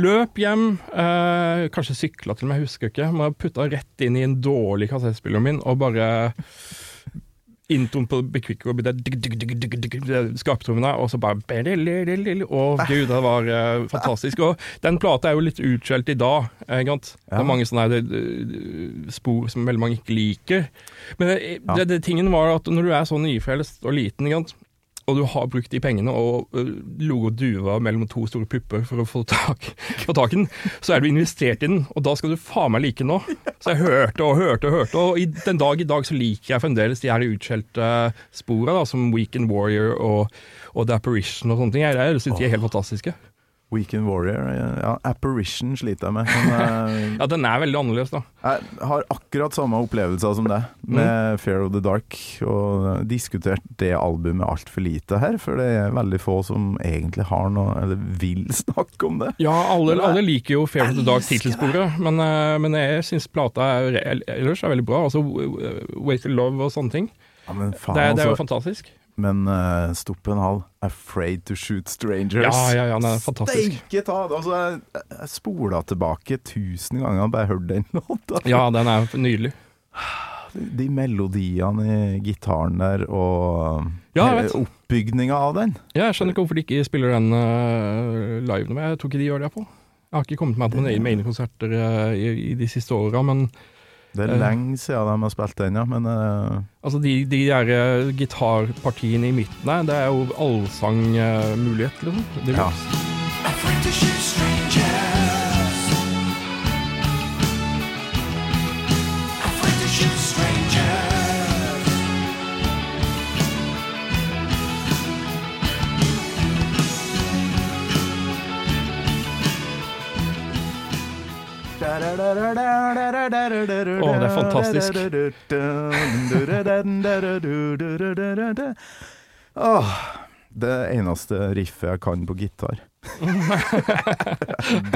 Løp hjem, eh, kanskje sykla til jeg husker ikke. Men jeg putta rett inn i en dårlig kassettspiller min og bare Introen på Big Quick og skarptrommene, og så bare Å, gud, det var eh, fantastisk. Og den plata er jo litt utskjelt i dag. eh, ja. Det er mange sånne her, eh, spor som veldig mange ikke liker. Men det, Ja. det, det tingen var at når du er så nyfrelst og liten, ikke sant? Og du har brukt de pengene og logo loget duva mellom to store pupper for å få tak, få tak i den, så er du investert i den, og da skal du faen meg like den nå. Så jeg hørte og hørte og hørte, og i den dag i dag så liker jeg fremdeles de her utskjelte spora, da, som Weekend Warrior og, og The Apparition og sånne ting. Jeg, jeg syns de er helt fantastiske. Weekend Warrior. Ja, Apparition sliter jeg med. Men, eh, Ja, den er veldig annerledes, da. jeg har akkurat samme opplevelser som deg med Fear of the Dark, og diskutert det albumet altfor lite her, for det er veldig få som egentlig har noe, eller vil snakke om det. Ja, alle, Men alle liker jo Fair of the Dark tittelsporet, men, eh, men jeg syns plata er, ellers er veldig bra. Altså Way to Love og sånne ting. Ja, men faen, Det, det er jo altså. fantastisk. Men uh, Stoppenhall, 'Afraid to Shoot Strangers'. Ja, ja, ja, er fantastisk. Steike ta! Altså, jeg, jeg spola tilbake tusen ganger og bare hørte den låta. Ja, den er nydelig. De melodiene i gitaren der, og Ja, jeg oppbygninga av den. Ja, jeg skjønner ikke hvorfor de ikke spiller den uh, live nå, men jeg tror ikke de gjør det på. Jeg har ikke kommet meg på mine egne konserter uh, i, i de siste åra, men Det er Eh. lenge siden de har spilt den, ja. Men uh... altså de, de der eh, gitarpartiene i midten her, det er jo allsangmulighet, liksom. Det Ja. Det er fantastisk. Åh, det eneste riffet jeg kan på gitar.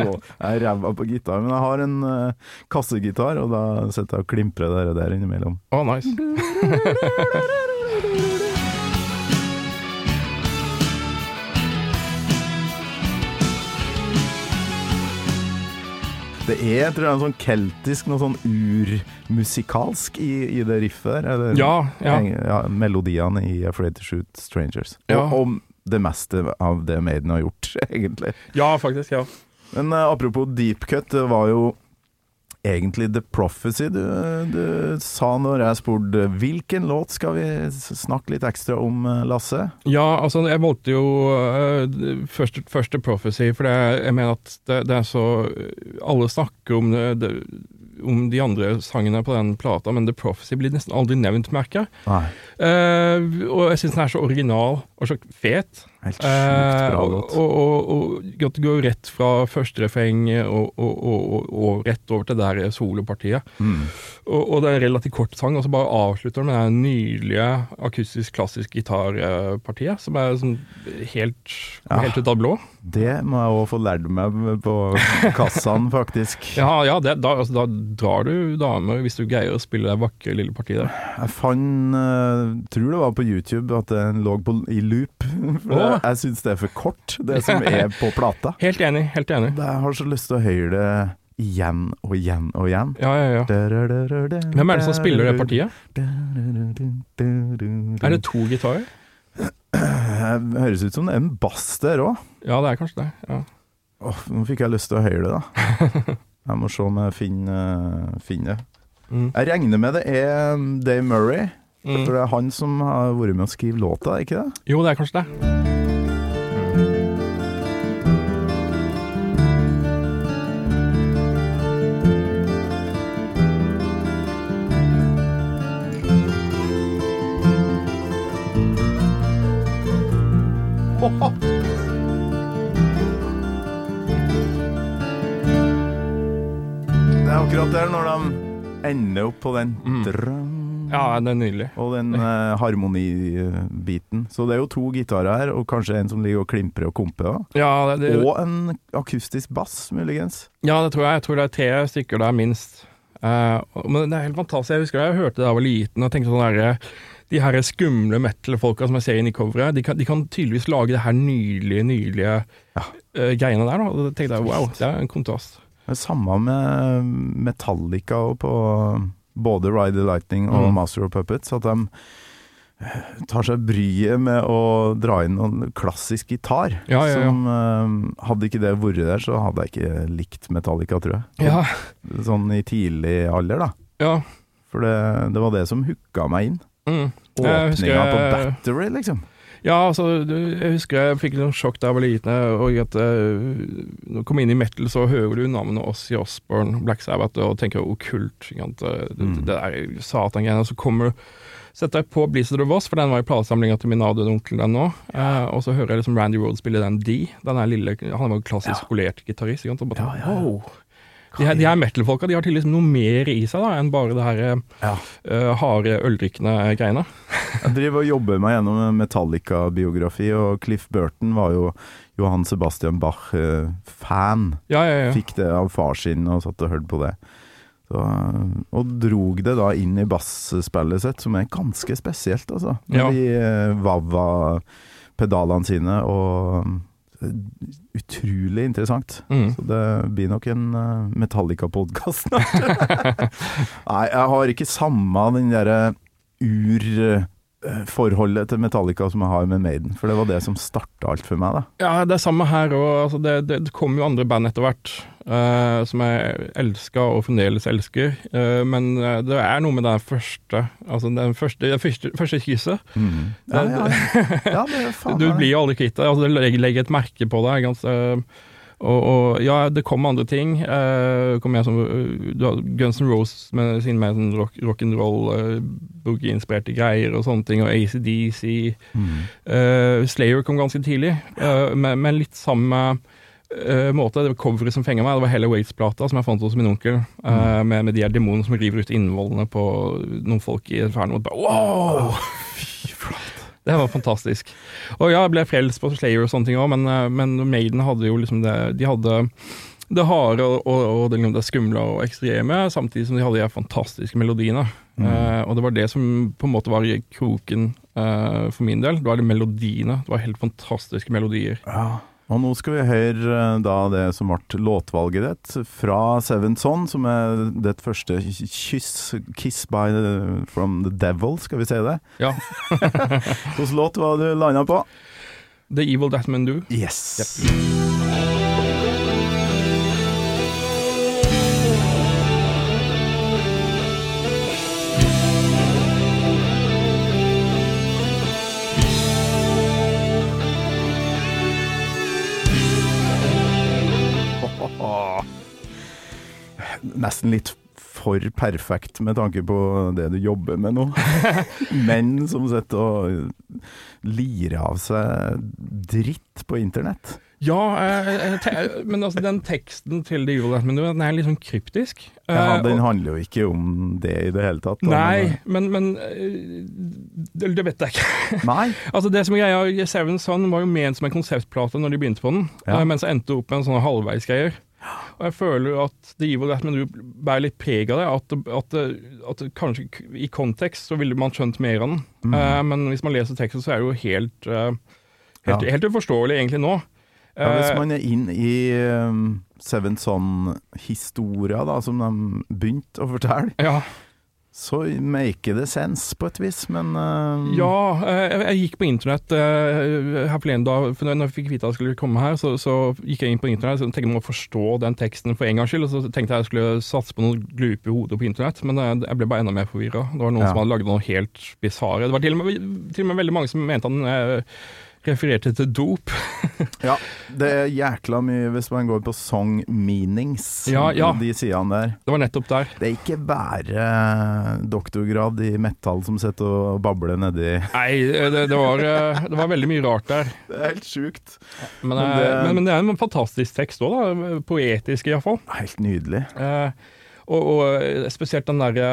Jeg er ræva på gitar, men jeg har en uh, kassegitar, og da sitter jeg og klimprer det der innimellom. Oh, nice. Det er tror jeg, en sånn keltisk, noe sånn urmusikalsk i, i det riffet der. Eller, Ja, ja. ja, melodiene i 'Afraid to Shoot Strangers'. Ja. Og, og det meste av det Maiden har gjort, egentlig. Ja, faktisk. ja. Men uh, apropos deep cut, det var jo egentlig The Prophecy du, du sa når jeg spurte hvilken låt skal vi snakke litt ekstra om, eh, Lasse? Ja, altså jeg valgte jo uh, først, første Prophecy, for det, jeg mener at det, det er så Alle snakker om, det, om de andre sangene på den plata, men The Prophecy blir nesten aldri nevnt, merker jeg. Eh, og jeg syns den er så original og så fet. Helt sjukt Eh, bra og, låt. og, og, og at det går rett fra første refreng og, og, og, og, og rett over til der solopartiet. Mm. Og, og det er en relativt kort sang, og så bare avslutter den med det nydelige akustisk klassisk gitarpartiet, som er sånn helt, Ja. helt ut av blå. Det må jeg òg få lært meg på kassaen, faktisk. Ja, ja det, da, altså, da drar du damer hvis du greier å spille det vakre lille partiet der. Jeg fant uh, Tror det var på YouTube at den lå på, i loop. For Åh. Jeg, jeg syns det er for kort, det som er på plata. Helt enig, helt enig. Jeg har så lyst til å høre det igjen og igjen og igjen. Ja, ja, ja. Hvem er det som spiller det partiet? Er det to gitarer? Høres ut som det er en bass der òg. Ja, det er kanskje det. Ja. nå fikk jeg lyst til å høre det, da. Jeg må se om jeg finner, finner det. Mm. Jeg regner med det er Dave Murray. Mm. For det er han som har vært med å skrive låta, ikke det? Jo, det er kanskje det. Det er akkurat der når de ender opp på den Mm. Det er nydelig. og den eh, harmonibiten. Så det er jo to gitarer her, og kanskje en som ligger og klimprer og komper. Ja, det, det, Og en akustisk bass, muligens. ja, det tror jeg. Jeg tror det er tre stykker der, minst. Uh, men det er helt fantastisk. Jeg husker jeg hørte det da jeg var liten og tenkte sånn derre de her skumle metal-folka som jeg ser inn i coveret, de kan, de kan tydeligvis lage det her nydelige, nydelige eh, greiene der. Da. Og da tenkte jeg wow, det er en kontrast. Det er samme med Metallica og på både Ride the Lightning og Mm. Master of Puppets. At de tar seg bryet med å dra inn noen klassisk gitar. Ja, ja, ja. Som uh, Hadde ikke det vært der, så hadde jeg ikke likt Metallica, tror jeg. Ja, Sånn i tidlig alder, da. ja. For det, det var det som hooka meg inn. Mm. Jeg Åpninga på Battery, liksom. Ja, altså, du- jeg husker jeg fikk litt sånn sjokk da jeg var liten. Og at eh, Når du kommer inn i metal, så hører du navnet Ossie Osborne, Black Sabbath, og tenker okkult. Det, Mm. det der satangreiene. Så kommer setter jeg på Blizzard of Oz, for den var i platesamlinga til min avdøde onkel, den nå. Eh, og så hører jeg liksom Randy Rhodes spille den D. Den lille, Han var jo klassisk skolert gitarist. Ja, ja, ja. wow. De her, de her metal-folka de har tydeligvis noe mer i seg da, enn bare det her eh, Ja. uh, harde, øldrikkende greiene. Jeg driver og jobber meg gjennom Metallica-biografi, og Cliff Burton var jo Johan Sebastian Bach-fan. Ja, ja, ja. Fikk det av far sin og satt og hørte på det. Så, og drog det da inn i basspillet sitt, som er ganske spesielt, altså. Med de uh, Vava-pedalene sine, og eh, utrolig interessant. Mm. Så det blir nok en uh, Metallica-podkast. Nei, jeg har ikke samme den derre urforholdet til Metallica som jeg har med Maiden, for det var det som starta alt for meg, da. Ja, det er samme her òg. Altså det, det, det kom jo andre band etter hvert uh, som jeg elska og fremdeles elsker. Uh, men eh, det er noe med den første Altså den første, det første, første kysset. Ja, ja, ja. ja det Du blir jo aldri kvitt det. Altså, det legger, et merke på deg. Ganske, og, og ja, det kom andre ting. Uh, kom som, eh, har Guns N' Roses med sin mer sånn rock, rock'n'roll, uh, boogie-inspirerte greier og sånne ting, og ACDC. Mm. Uh, Slayer kom ganske tidlig, eh, med, med litt samme eh, måte. Det var coveret som fenga meg. Det var Hella Waits-plata som jeg fant hos min onkel, mm. med, med de her demonene som river ut innvollene på noen folk i. Og bare, wow! Det var fantastisk. Og ja, jeg ble frelst på Slayer og sånne ting òg, men, eh, men Maiden hadde jo liksom det De hadde det harde og, og, og det, liksom det skumle og ekstreme, samtidig som de hadde de fantastiske melodiene. Eh, og det var det som på en måte var kroken eh, for min del. Det var de melodiene. Det var helt fantastiske melodier. Ja. Og nå skal vi høre eh, da det som ble låtvalget ditt, fra Seven Son, som er ditt første kyss, 'Kiss by the, from the Devil', skal vi si det? Ja. Hvilken låt var det du landa på? The Evil That Men Do. Yes. Nesten litt for perfekt med tanke på det du jobber med nå. Menn som sitter og lirer av seg dritt på internett. Ja, eh, eh, te men altså, den teksten til The Evil den er litt sånn kryptisk. Ja, Eh, Den og- handler jo ikke om det i det hele tatt. da, Nei, men, men eh, det, det vet jeg ikke. Nei? Altså det som er greia, Seven Son var jo ment som en konseptplate når de begynte på den, Ja. eh, men så endte det opp med en sånn halvveisgreier. Og jeg føler jo at The Evil That Men Du bærer litt preg av det. At, at, at kanskje i kontekst så ville man skjønt mer av den. Mm. Uh, men hvis man leser teksten, så er det jo helt, uh, helt, Ja. helt uforståelig egentlig nå. Ja, hvis Eh, man er inn i um, Seven Son-historia, da, som de begynte å fortelle, ja, så make det sense på et vis, men uh... ja eh, jeg, jeg gikk på internett uh, her forleden dag, for når jeg fikk vite at jeg skulle komme her, så, så gikk jeg inn på internett og tenkte jeg må forstå den teksten for en gangs skyld. Og så tenkte jeg jeg skulle satse på noen glupe hoder på internett, men uh, jeg ble bare enda mer forvirra. Det var noen Ja. som hadde lagd noe helt bisarre. Det var til og, med, til og med veldig mange som mente han refererte til dop. Ja, det er jækla mye hvis man går på song meanings, Ja, ja. de sidene der. Det var nettopp der. Det er ikke bare doktorgrad i metall som sitter og babler nedi Nei, det, det, var, eh, det var veldig mye rart der. Det er helt sjukt. Men, Men eh, det- men, men det er en fantastisk tekst òg, da. Poetisk iallfall. Helt nydelig. Eh, og, og eh, spesielt den derre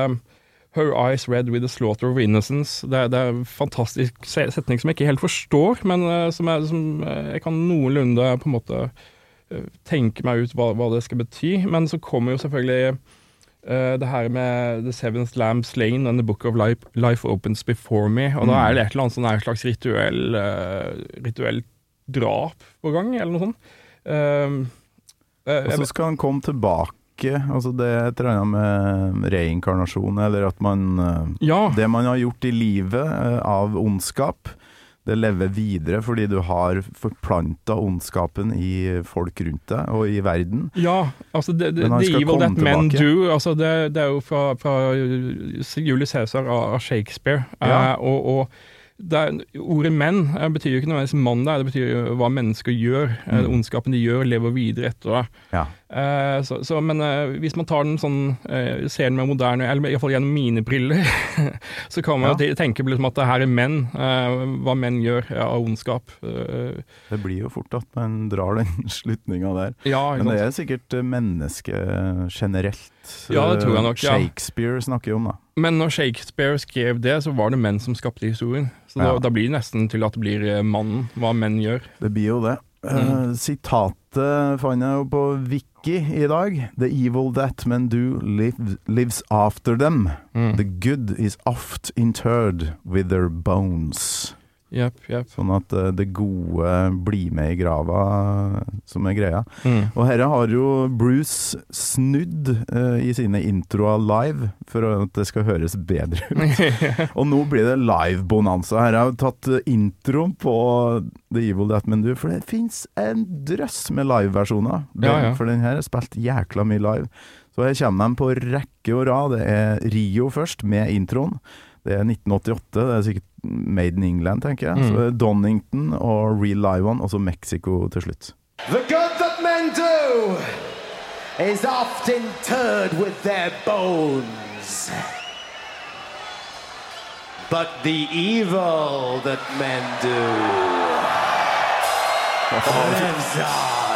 Her eyes red with the slaughter of innocence. Det, er- det er en fantastisk setning som jeg ikke helt forstår, men eh, som, er, som eh, jeg kan noenlunde på en måte eh, tenke meg ut hva, hva det skal bety. Men så kommer jo selvfølgelig uh, det her med The Seventh Lamb Slain and The Book of Life, Life Opens Before Me. Og da Mm. er det et eller annet sånn her slags rituell, uh, rituell drap på gang, eller noe sånt. Uh, eh, Og så skal han komme tilbake. Altså det er et eller annet med reinkarnasjon, eller at man eh, ja, Det man har gjort i livet eh, av ondskap, det lever videre fordi du har forplanta ondskapen i folk rundt deg og i verden. ja, altså det, det, the Evil That Men. Do, altså det, det er jo fra, fra Julius Cæsar av Shakespeare. Ja. Eh, og, og er, ordet menn eh, betyr jo ikke nødvendigvis mann der, det betyr jo hva mennesker gjør. Eh, Mm. ondskapen de gjør, lever videre etter det. Ja. Eh, så, så, men eh, hvis man tar den sånn, eh, ser den med moderne, eller iallfall gjennom mine briller, så kan man Ja. tenke på liksom at det her er menn, hva menn gjør ja, av ondskap. Det blir jo fort at man drar den slutninga der. ja, Men det er sikkert mennesket generelt. Ja, det tror jeg nok. Shakespeare snakker om, da. Men når Shakespeare skrev det, så var det menn som skapte historien. Så da, da blir det nesten til at det blir mannen, hva menn gjør. Det blir jo det. Mm. Uh, sitatet fant jeg jo på Wiki i dag. The evil that men do live, lives after them. Mm. The good is oft interred with their bones. Jepp, yep. Sånn at eh, det gode blir med i grava, som er greia. Mm. Og herre har jo Bruce snudd eh, i sine introer live, for at det skal høres bedre ut. Og nå blir det live-bonanza. Her har jeg tatt eh, introen på The Evil That Men Do, for det fins en drøss med liveversjoner. Ja, ja. For den her er spilt jækla mye live. Så her kommer de på rekke og rad. Det er Rio først, med introen. Det er 1988, det er sikkert Made in England, tenker jeg. Mm. Så Donington og Real Live One, og så Mexico til slutt. The good that men do is often interred with their bones. But the evil that men do lives on.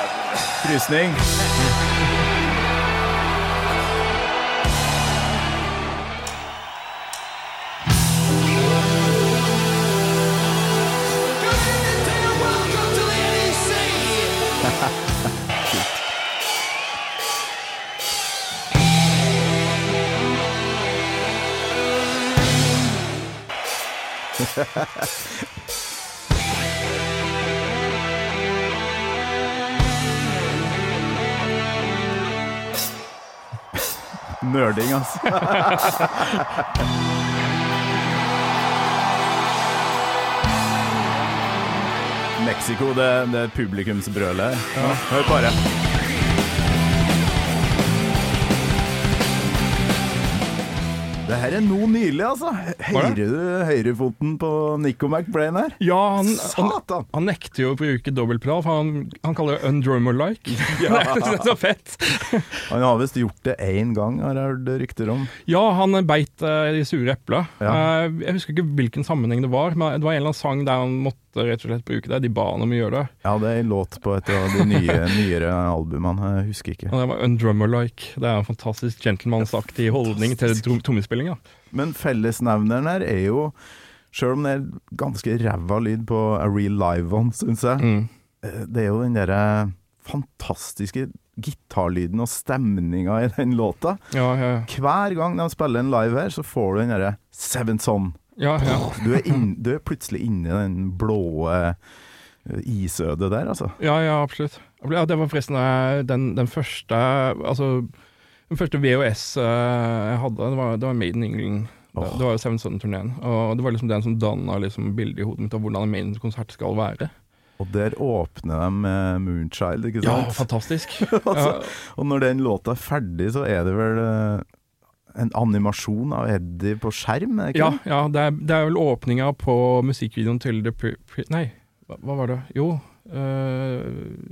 Frysning. Nerding, altså. Mexico, det, det publikumsbrølet. Ja. Hør bare. Det her er noe nylig, altså. Hører du høyrefoten på Nico McBrain her? Ja, han, han, han nekter jo å bruke dobbeltpedal, for han, han kaller det undrummer-like. det er så fett. Han har visst gjort det én gang, har jeg hørt rykter om. Ja, han beit uh, de sure epla. Ja. Uh, jeg husker ikke hvilken sammenheng det var, men det var en eller annen sang der han måtte rett og slett bruke det. De ba han om å gjøre det. Ja, det er en låt på et av de nye, nyere albumene, jeg husker ikke. Ja, det var undrummer-like. Det er en fantastisk gentlemannsaktig holdning til trom- trommespillinga. Men fellesnevneren her er jo Selv om det er ganske ræva lyd på A Real Live One, syns jeg. Mm. eh, Det er jo den derre fantastiske gitarlyden og stemninga i den låta. Ja, ja, Hver gang de spiller en live her, så får du den derre Seven Son. ja, ja. Du er, inn, du er plutselig inne i den blå eh, isødet der, altså. Ja, ja, absolutt. Ja, det var forresten eh, den, den første Altså, den første VHS eh, jeg hadde, det var, det var Made in England. Det, det var jo Seven Sudden-turneen. Og det var liksom den som danna liksom bildet i hodet mitt av hvordan en Maiden-konsert skal være. Og der åpner de med Moonchild, ikke Ja, fantastisk. altså, og når den låta er ferdig, så er det vel eh, en animasjon av Eddie på skjerm, er ikke ja, ja det, er, det er vel åpninga på musikkvideoen til The Pre... Pre nei, hva, hva var det? Jo. Eh,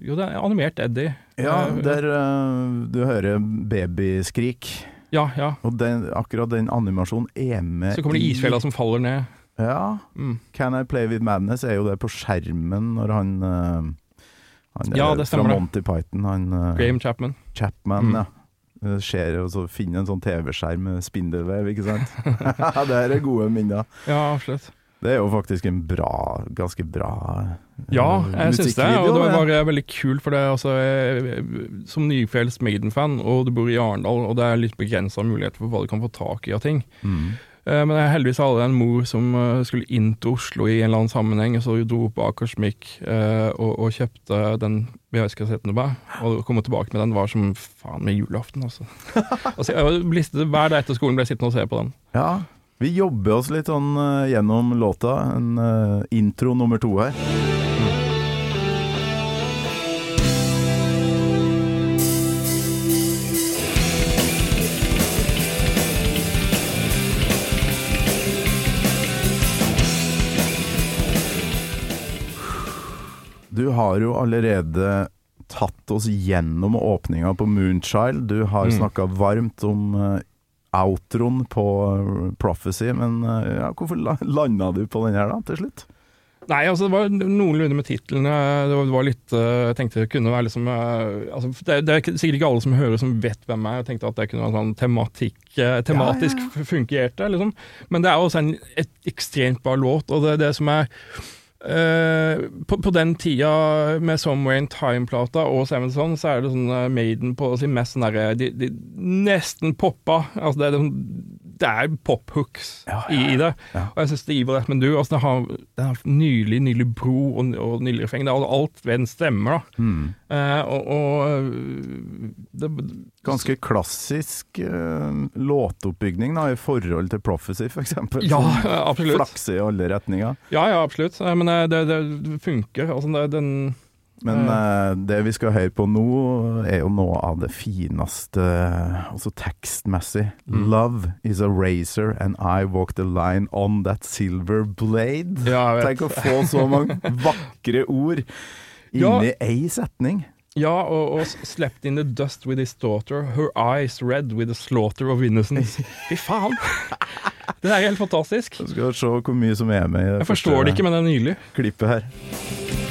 jo, det er animert Eddie. Ja, Eh, der uh, du hører babyskrik. Ja, ja. Og den, akkurat den animasjonen er med Så kommer det isfjella som faller ned. Ja. Mm. Can I Play With Madness er jo det på skjermen når han uh, Han Ja, det fra stemmer. Monty Python, han eh, Graham Chapman. Chapman, Mm. ja. Det Skjer, og så finner en sånn TV-skjerm med spindelvev, ikke sant? det her er gode minner. Ja, absolutt. Det er jo faktisk en bra, ganske bra eh, Ja, jeg syns det. Og det var bare veldig kult, for det altså jeg, Som nyfjells Maiden-fan, og du bor i Arendal, og det er litt begrensa muligheter for hva du kan få tak i av ting. Mm. Eh, Men jeg heldigvis hadde jeg en mor som eh, skulle inn til Oslo i en eller annen sammenheng, og så dro på Akersmik og, og kjøpte den VHS-kassetten du meg, og komme tilbake med den var som faen med julaften, altså. altså jeg blistet, hver dag etter skolen ble jeg sittende og se på den. Ja, vi jobber oss litt sånn uh, gjennom låta. En uh, intro nummer to her. Du har jo allerede tatt oss gjennom åpninga på Moonchild. Du har Mm. snakka varmt om eh, outroen på eh, Prophecy, men eh, ja, hvorfor la- landa du på den her da, til slutt? Nei, altså det var noenlunde med titlene. Det var, det var litt eh, Jeg tenkte det kunne være liksom eh, altså, det, det er sikkert ikke alle som hører som vet hvem jeg er. Jeg tenkte at det kunne være sånn tematikk, eh, tematisk Ja, ja, fungerte, liksom. Men det er også en et ekstremt bra låt, og det er det som er eh, på, på den tida med Somewhere in Time-plata og Seven Son, så er det sånn eh, Maiden på sin mest sånn derre de, de nesten poppa. Altså det er, sånn- det er pop-hooks Ja, ja, i, i det. ja. Og jeg syns det gir. Men du, altså, det har, det har nylig, nylig bro og, og nylig refreng. Det er alt ved den stemmer, da. Mm. Eh, og og det, Ganske klassisk eh, låtoppbygning da, i forhold til Prophecy, eksempel. Ja, absolutt. Flakse i alle retninger. Ja, ja, absolutt. Eh, Men eh, det, det funker. Altså, det, den Men uh, det vi skal høre på nå, er jo noe av det fineste, altså tekstmessig. Mm. Love is a razor and I walk the line on that silver blade. Ja. Tenk å få så mange vakre ord Ja. inni ei setning. Ja, og, og slept in the dust with his daughter, her eyes red with the slaughter of innocence. Fy faen! Det er helt fantastisk. Du skal se hvor mye som er med i det Jeg forstår det ikke, men det er nydelig. klippet her.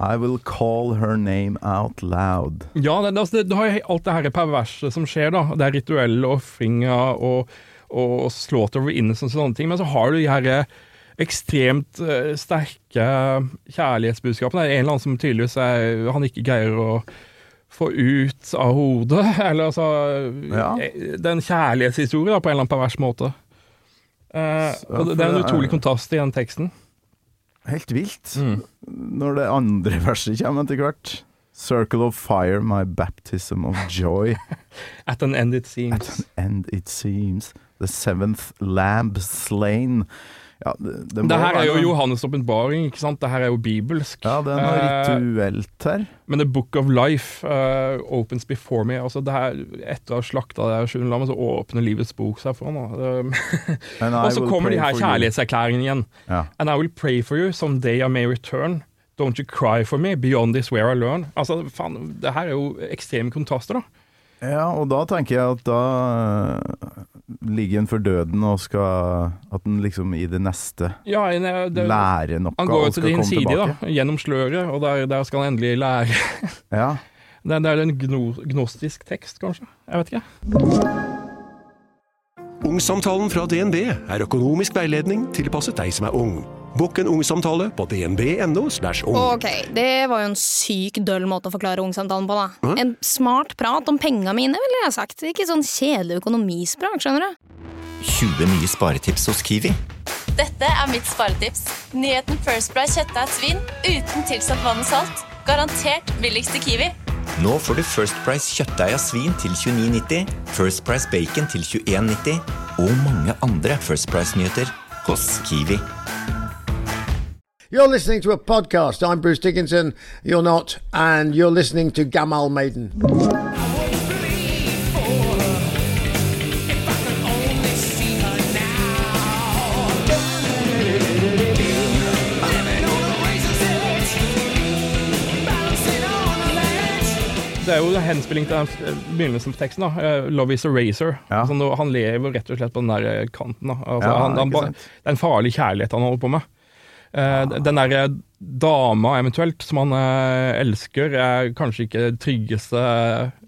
I will call her name out loud. Ja, det, altså, det, du har alt det her perverse som skjer, da. Det er rituelle ofringer og, og slaughter of innocence og sånne ting. Men så har du de her eh, ekstremt uh, sterke kjærlighetsbudskapene. Det er en eller annen som tydeligvis er, han ikke greier å få ut av hodet. Eller altså Ja. eh, Det er en kjærlighetshistorie da, på en eller annen pervers måte. Uh, og det, det er en utrolig kontrast i den teksten. Helt vilt. Mm. Når det andre verset kommer etter hvert. Circle of fire, my baptism of joy. At an end it seems. At an end it seems. The seventh lamb slain. Ja, det, det, Det her er jo Johannes' åpenbaring, ikke sant? Det her er jo bibelsk. Ja, det er noe Eh, rituelt her. Men The Book of Life uh, opens before me. Altså det her, etter å ha slakta det sjuende lammet, så åpner livets bok seg for ham. Og så kommer de her kjærlighetserklæringene igjen. Ja. And I will pray for you, someday I may return. Don't you cry for me, beyond this where I learn. Altså, faen, det her er jo ekstreme kontraster, da. Ja, og da tenker jeg at da eh, ligger en for døden og skal At en liksom i det neste Ja, eh, det, lærer noe han går jo til din komme side, tilbake. da, gjennom sløret, og der, der skal han endelig lære. Ja. Det, det er en gno, gnostisk tekst, kanskje? Jeg vet ikke. Ungsamtalen fra DNB er økonomisk veiledning tilpasset deg som er ung. Bokk en ungsamtale på dnb.no. ung. Ok, det var jo en syk døll måte å forklare ungsamtalen på, da. En smart prat om penga mine, ville jeg sagt. Ikke sånn kjedelig økonomisprat, skjønner du. 20 nye sparetips hos Kiwi. Dette er mitt sparetips. Nyheten First Price kjøttdeig svin uten tilsatt vann og salt. Garantert billigst i Kiwi. Nå får du First Price kjøttdeig av svin til 29,90, First Price bacon til 21,90 og mange andre First Price-nyheter hos Kiwi. You're listening to a podcast. I'm Bruce Dickinson. You're not. And you're listening to Gamal Maiden. det er jo en henspilling til den eh, begynnelsen på teksten. da. Eh, 'Love is a razor'. Altså, nå- han lever rett og slett på den der eh, kanten. da. Altså, Ja, han, han, ikke det er en farlig kjærlighet han holder på med. Eh, Den derre dama eventuelt som han eh, elsker, er kanskje ikke den tryggeste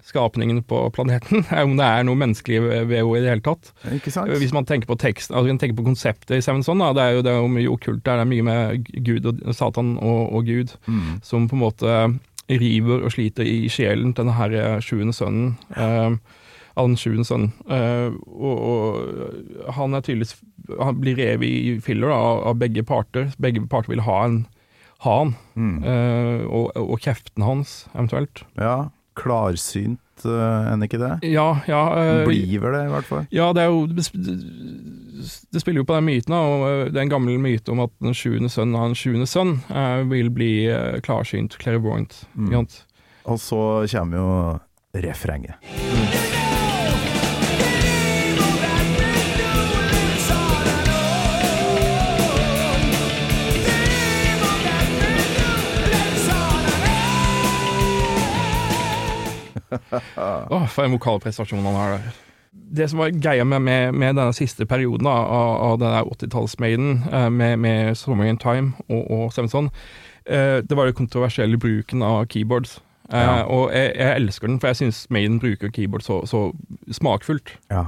skapningen på planeten. Om det er noe menneskelig ved henne i det hele tatt. Sant? Hvis man tenker på tekst, altså man tenker på konseptet i Seven Son, da, det er jo det er mye okkult der. Det er mye med Gud og Satan og, og Gud Mm. som på en måte river og sliter i sjelen til denne eh, sjuende sønnen. eh, av den sjuende sønnen. Eh, og, og han er tydeligvis Han blir revet i filler da, av, av begge parter. Begge parter vil ha, en, ha han. Mm. Uh, og, og kjeften hans, eventuelt. Ja, klarsynt uh, enn ikke det? Ja, ja. eh, Blir vel det, i hvert fall. Ja, det er jo Det, det spiller jo på den myten, og øh, det er en gammel myte om at den sjuende sønnen av den sjuende sønn eh, vil bli eh, klarsynt, clairvoyant. Mm. Og så kommer jo refrenget. Åh, for en vokalprestasjon han har der. Det som var greia med, med, med denne siste perioden da, av, av denne 80-tallsmaiden, eh, med, med 'Summer in Time' og, og Sevenson, eh, det var den kontroversielle bruken av keyboards. Ja. Uh, Og jeg, jeg elsker den, for jeg syns Maiden bruker keyboard så, så smakfullt. Ja.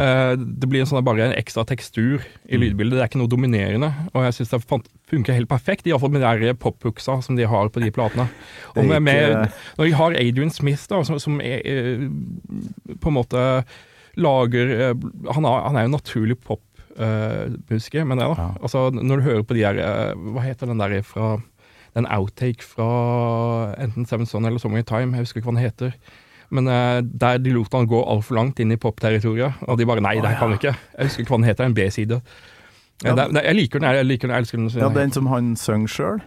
Eh, det blir sånn, bare en ekstra tekstur i Mm. lydbildet. Det er ikke noe dominerende. Og jeg syns det funker helt perfekt, iallfall med de der pophooksa som de har på de platene. Er Og med, med, når de har Adrian Smith, da, som, som er, eh, på en måte lager eh, Han, har, han er jo naturlig popmusiker, men det, da. Altså, når du hører på de der eh, Hva heter den der fra Den outtake fra enten Seven Son eller Summer in Time, jeg husker ikke hva den heter. Men uh, der de lot han gå altfor langt inn i popterritoriet, og de bare Nei, det her kan vi ikke. Jeg husker ikke hva den heter, en B-side. Ja. Ja, det- det- jeg liker den, jeg liker den, jeg elsker den. Ja, den som han søng sjøl?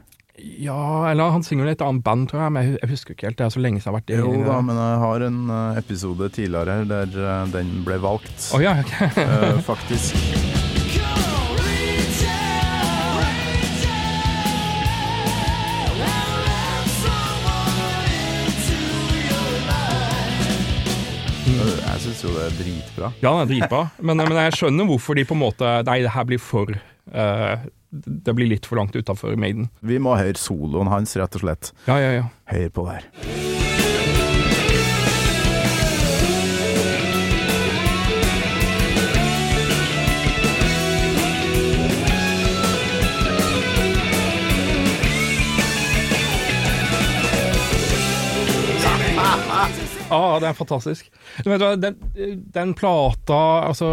Ja, eller han synger i et annet band, tror jeg, men jeg husker ikke helt. Det er så lenge siden jeg har vært i Jo da, men jeg har en eh, episode tidligere der eh, den ble valgt. oh, ja, okay. Faktisk. Jeg syns jo det er dritbra. Ja, det er dritbra. Men, men jeg skjønner hvorfor de på en måte Nei, det her blir for uh, Det blir litt for langt utafor Maiden. Vi må høre soloen hans, rett og slett. Ja, ja, ja. Hør på det her. Ja, det er fantastisk. Du vet hva, den, den plata Altså,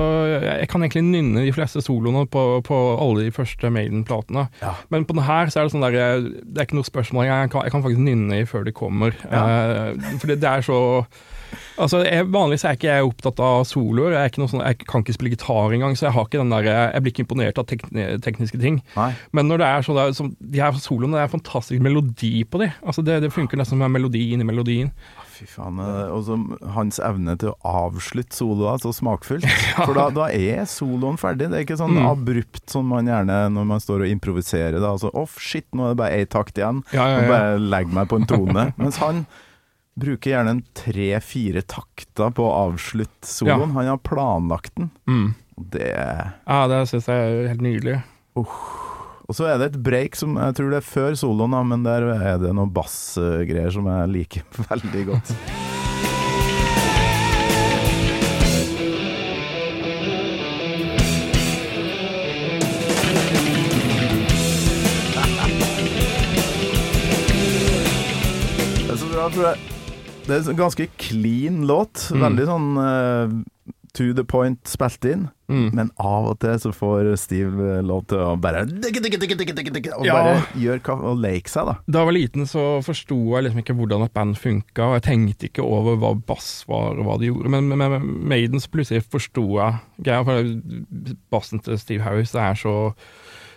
jeg kan egentlig nynne de fleste soloene på, på alle de første Maiden-platene. Men på den her så er det sånn der Det er ikke noe spørsmål. Jeg kan, jeg kan faktisk nynne i før de kommer. Eh, for det, det er så Altså, jeg, Vanligvis er ikke jeg opptatt av soloer. Jeg, er sånn, jeg kan ikke spille gitar engang, så jeg har ikke den der, jeg blir ikke imponert av tekni tekniske ting. Men når det er sånn der, som, de her soloene, det er fantastisk melodi på de. Altså, det, det funker nesten som en melodi inni melodien. Fy faen. Og så hans evne til å avslutte soloer så smakfullt. For da, da er soloen ferdig. Det er ikke sånn Mm. abrupt som man gjerne når man står og improviserer. Da. Altså, Off, shit, nå er det bare én takt igjen. Ja, ja, Nå ja. bare legger meg på en tone. Mens han bruker gjerne tre-fire takter på å avslutte soloen. Han har planlagt den. Mm. Det Ja, det syns jeg er helt nydelig. Og så er det et break som jeg tror det er før soloen, da, men der er det noen bassgreier som jeg liker veldig godt. Det er bra, det er en ganske clean låt. Mm. Veldig sånn eh, to the point spilt inn. Mm. Men av og til så får Steve eh, lov til å bare Og Ja. bare gjøre hva og leke seg, da. Da jeg var liten, så forsto jeg liksom ikke hvordan et band funka, og jeg tenkte ikke over hva bass var, og hva de gjorde. Men med med Maiden så plutselig forsto jeg greia, for bassen til Steve Harris det er så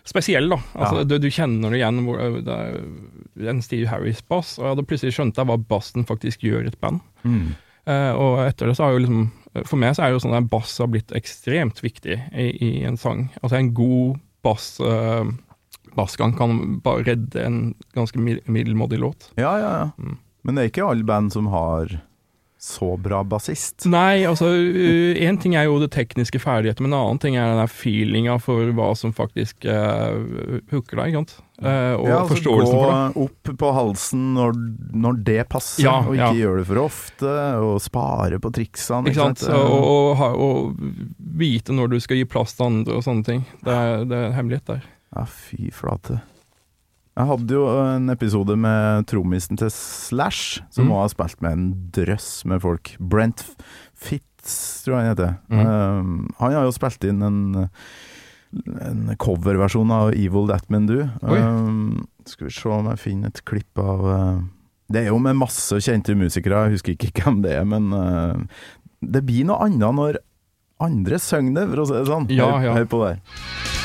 spesiell, da. Altså, Ja. du, du kjenner det igjen, hvor det er en Steve Harris-bass, og da plutselig skjønte jeg hva bassen faktisk gjør i et band. Mm. Eh, og etter det så har jo liksom For meg så er jo sånn at bass har blitt ekstremt viktig i, i en sang. Altså en god bass uh, bassgang kan bare redde en ganske mid- middelmådig låt. Ja, ja, ja. Mm. Men det er ikke alle band som har så bra bassist. Nei, altså én ting er jo det tekniske ferdigheter, men en annen ting er den der feelinga for hva som faktisk uh, hooker deg, ikke sant. Uh, og Ja, altså forståelsen gå for det. opp på halsen når, når det passer, Ja, og ikke ja. gjøre det for ofte, og spare på triksene. Ikke sant? Og, og, og vite når du skal gi plass til andre og sånne ting. Det er, det er en hemmelighet der. Ja, fy flate. Jeg hadde jo en episode med trommisen til Slash, som Mm. må ha spilt med en drøss med folk. Brent Fitz, tror jeg han heter. Mm. Um, han har jo spilt inn en, en coverversjon av Evil That Men Do. Um, skal vi se om jeg finner et klipp av uh, Det er jo med masse kjente musikere, jeg husker ikke hvem det er, men uh, det blir noe annet når andre synger det, for å si det sånn. Ja, ja. hør på det her.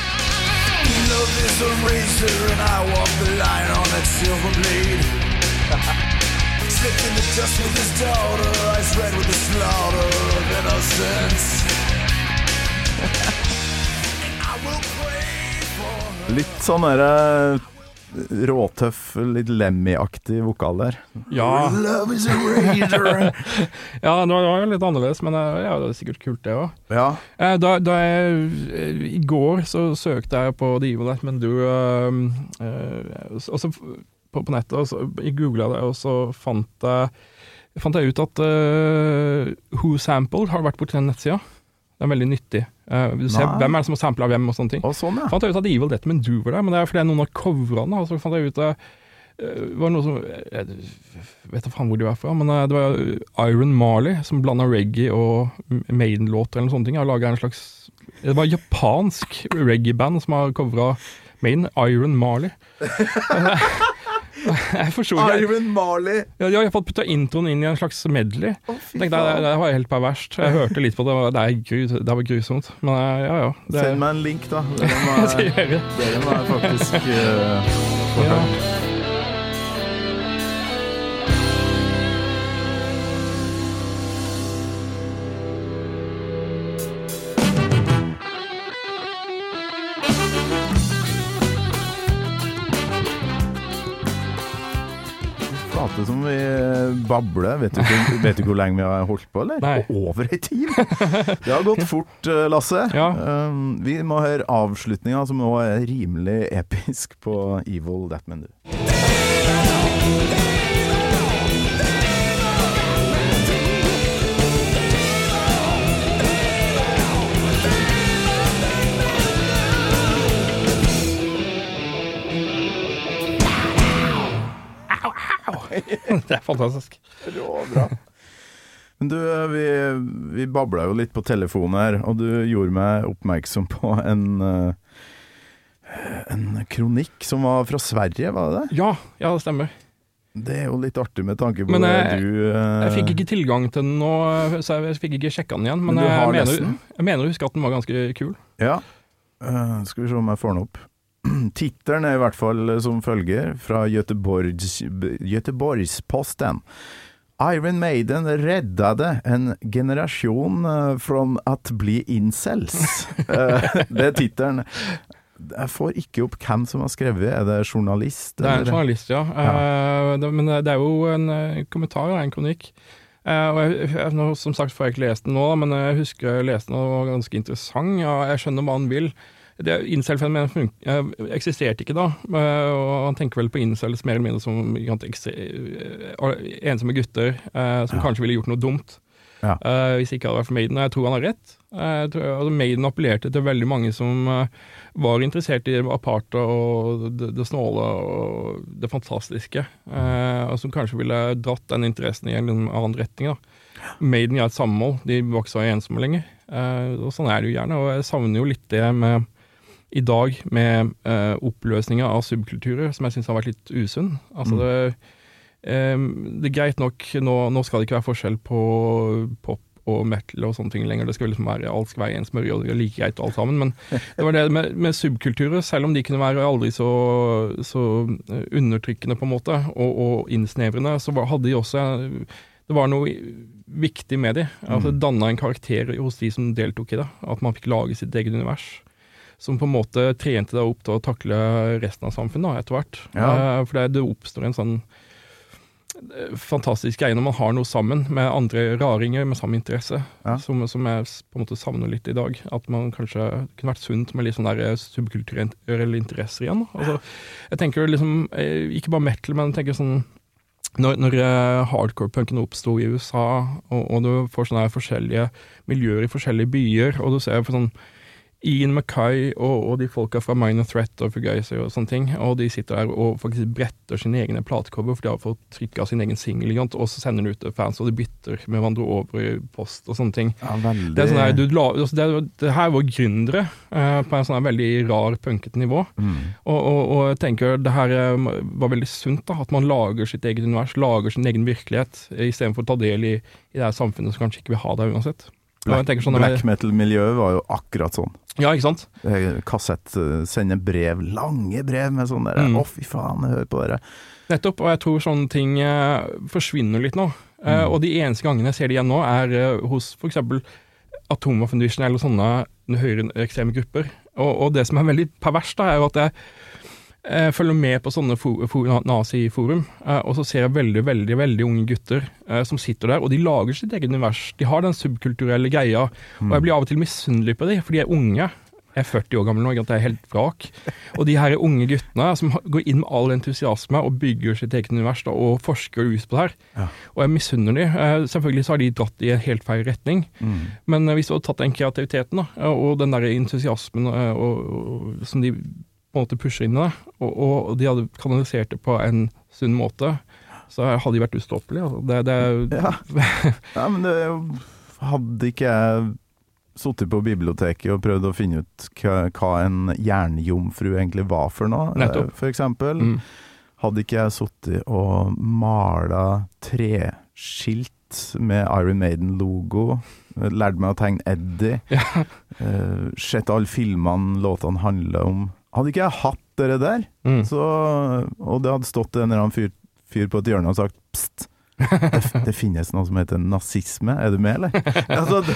Is a razor and I walk the line on that silver blade. Slipped in the dust with his daughter, eyes red with the slaughter of innocence. Litt sånn derre råtøff, litt Lemmy-aktig vokal der. Ja. Love is a razor. ja, det var jo litt annerledes, men eh, ja, det er sikkert kult, det òg. Ja. Da, da jeg eh, I går så søkte jeg på The Evil That Men du øh, eh, på, på nettet, og så jeg googla det, og så fant jeg, fant jeg ut at eh, Who Sampled har vært borti den nettsida. Det er veldig nyttig. Eh, du ser hvem er det som har sampla hvem og sånne ting. Og sånn, ja. Fant jeg ut at Evil du var der, men det er fordi noen har covra den. Så fant jeg ut at det var noe som Jeg vet da faen hvor de var fra, men eh, det var Iron Marley som blanda reggae og Maiden-låter eller noen sånne Jeg Og laget en slags Det var japansk reggae-band som har covra Maiden. Iron Marley. Jeg forsto ikke Iron Marley! ja, de har fått putta introen inn i en slags medley. Oh, Tenkte, det, det var helt perverst. Jeg hørte litt på det, det, er grus, det var grusomt. Men eh, ja, ja. Det, Send meg en link, da. Det må Jeg det. det må faktisk uh, få Ja. Hørt. Som vi babler. Vet du, vet du hvor lenge vi har holdt på, eller? Nei. Over ei time! Det har gått fort, eh, Lasse. Ja. Um, vi må høre avslutninga, som òg er rimelig episk på Evil That Men Do. det er fantastisk. Råbra. Men du, vi, vi babla jo litt på telefonen her, og du gjorde meg oppmerksom på en eh, en kronikk som var fra Sverige, var det det? Ja, ja, det stemmer. Det er jo litt artig med tanke på Men det du eh, jeg fikk ikke tilgang til den nå, så jeg fikk ikke sjekka den igjen. Men, Men du har jeg, mener, jeg mener å huske at den var ganske kul. Ja. Uh, skal vi se om jeg får den opp. Tittelen er i hvert fall som følger fra Göteborgs, Göteborgsposten. Iron Maiden reddade en generasjon fra från att bli incels. Eh, det er tittelen. Jeg får ikke opp hvem som har skrevet. Er det journalist? Det er en journalist, ja. ja. men det er jo en kommentar kommentar, en kronikk. Eh, og jeg, jeg, som sagt får jeg ikke lest den nå, men jeg husker jeg leste den og var ganske interessant. Og jeg skjønner hva han vil. Det Incel-fenomenet eh, eksisterte ikke da, eh, og han tenker vel på incels mer eller mindre som eh, ensomme gutter som som kanskje ville gjort noe dumt. Ja. Eh, hvis ikke hadde vært for Maiden. Og jeg tror han har rett. Eh, tror, altså Maiden appellerte til veldig mange som eh, var interessert i aparte og det, det snåle og det fantastiske. eh, og som kanskje ville dratt den interessen i en annen retning. da. Maiden ga et samhold. De vokser ikke ensomme lenger. Eh, og sånn er det jo gjerne. Og jeg savner jo litt det med i dag med eh, oppløsninga av subkulturer, som jeg syns har vært litt usunn. Altså Mm. det, eh, det er greit nok, nå, nå skal det ikke være forskjell på pop og metal og sånne ting lenger. Det skal liksom være alt skal være en smørje, like greit alt sammen. Men det var det med, med subkulturer, selv om de kunne være aldri så, så eh, undertrykkende på en måte, og, og innsnevrende, så hadde de også Det var noe viktig med de. Altså, det danna en karakter hos de som deltok i det. At man fikk lage sitt eget univers. Som på en måte trente deg opp til å takle resten av samfunnet etter hvert. Ja. Eh, for det, det oppstår en sånn eh, fantastisk greie når man har noe sammen med andre raringer med samme interesse, som, som jeg på en måte savner litt i dag. At man kanskje kunne vært sunt med litt sånne der subkulturelle interesser igjen. Altså, jeg tenker liksom, eh, ikke bare metal, men jeg tenker sånn når, når eh, hardcore-punken oppsto i USA, og, og du får sånne forskjellige miljøer i forskjellige byer, og du ser for sånn Ian Mackay og, og de folka fra Minor Threat og Fugazi og sånne ting, og de sitter der og faktisk bretter sine egne platecover, for de har fått trykka sin egen singel, og så sender de ut til fans, og de bytter med hverandre over i post og sånne ting. Ja, Det er sånn her, du altså det, det her var gründere eh, på en sånn veldig rar, punkete nivå. Mm. Og, og, og jeg tenker det her eh, var veldig sunt, da, at man lager sitt eget univers, lager sin egen virkelighet, istedenfor å ta del i, i det her samfunnet som kanskje ikke vil ha deg uansett. Black, sånn, black metal-miljøet var jo akkurat sånn. Ja, ikke sant? Eh, Kassett, sender sende brev, lange brev med sånn der Mm. Å, fy faen, hør på dere. Nettopp, og jeg tror sånne ting eh, forsvinner litt nå. Eh, og de eneste gangene jeg ser det igjen nå, er eh, hos f.eks. Atomvåpendivisjon eller sånne høyreekstreme grupper. Og, og det som er veldig perverst, da, er jo at jeg eh, følger med på sånne fo fo naziforum, eh, og så ser jeg veldig, veldig veldig unge gutter eh, som sitter der, og de lager sitt eget univers. De har den subkulturelle greia, og jeg blir av og til misunnelig på dem, for de er unge. Jeg er 40 år gammel nå, sant? jeg er helt vrak. Og de her unge guttene som går inn med all entusiasme og bygger sitt eget univers da, og forsker ut på det her. Og jeg misunner de. Eh, Selvfølgelig så har de dratt i en helt feil retning. Mm. Men hvis du hadde tatt den kreativiteten da, og den der entusiasmen og, og, som de på en måte pusher inn i det, og, og de hadde kanalisert det på en sunn måte, så hadde de vært ustoppelige. Altså. Det, det, Ja. ja, men det Hadde ikke jeg sittet på biblioteket og prøvd å finne ut hva, en jernjomfru egentlig var for noe, Nettopp. eh, for eksempel. Mm. Hadde ikke jeg sittet og mala treskilt med Iron Maiden-logo, Lærte lært meg å tegne Eddie, eh, sett alle filmene låtene handler om Hadde ikke jeg hatt dere der, Mm. så, og det hadde stått en eller annen fyr, fyr på et hjørne og sagt pst, det, det finnes noe som heter nazisme, er du med, eller? Altså, det,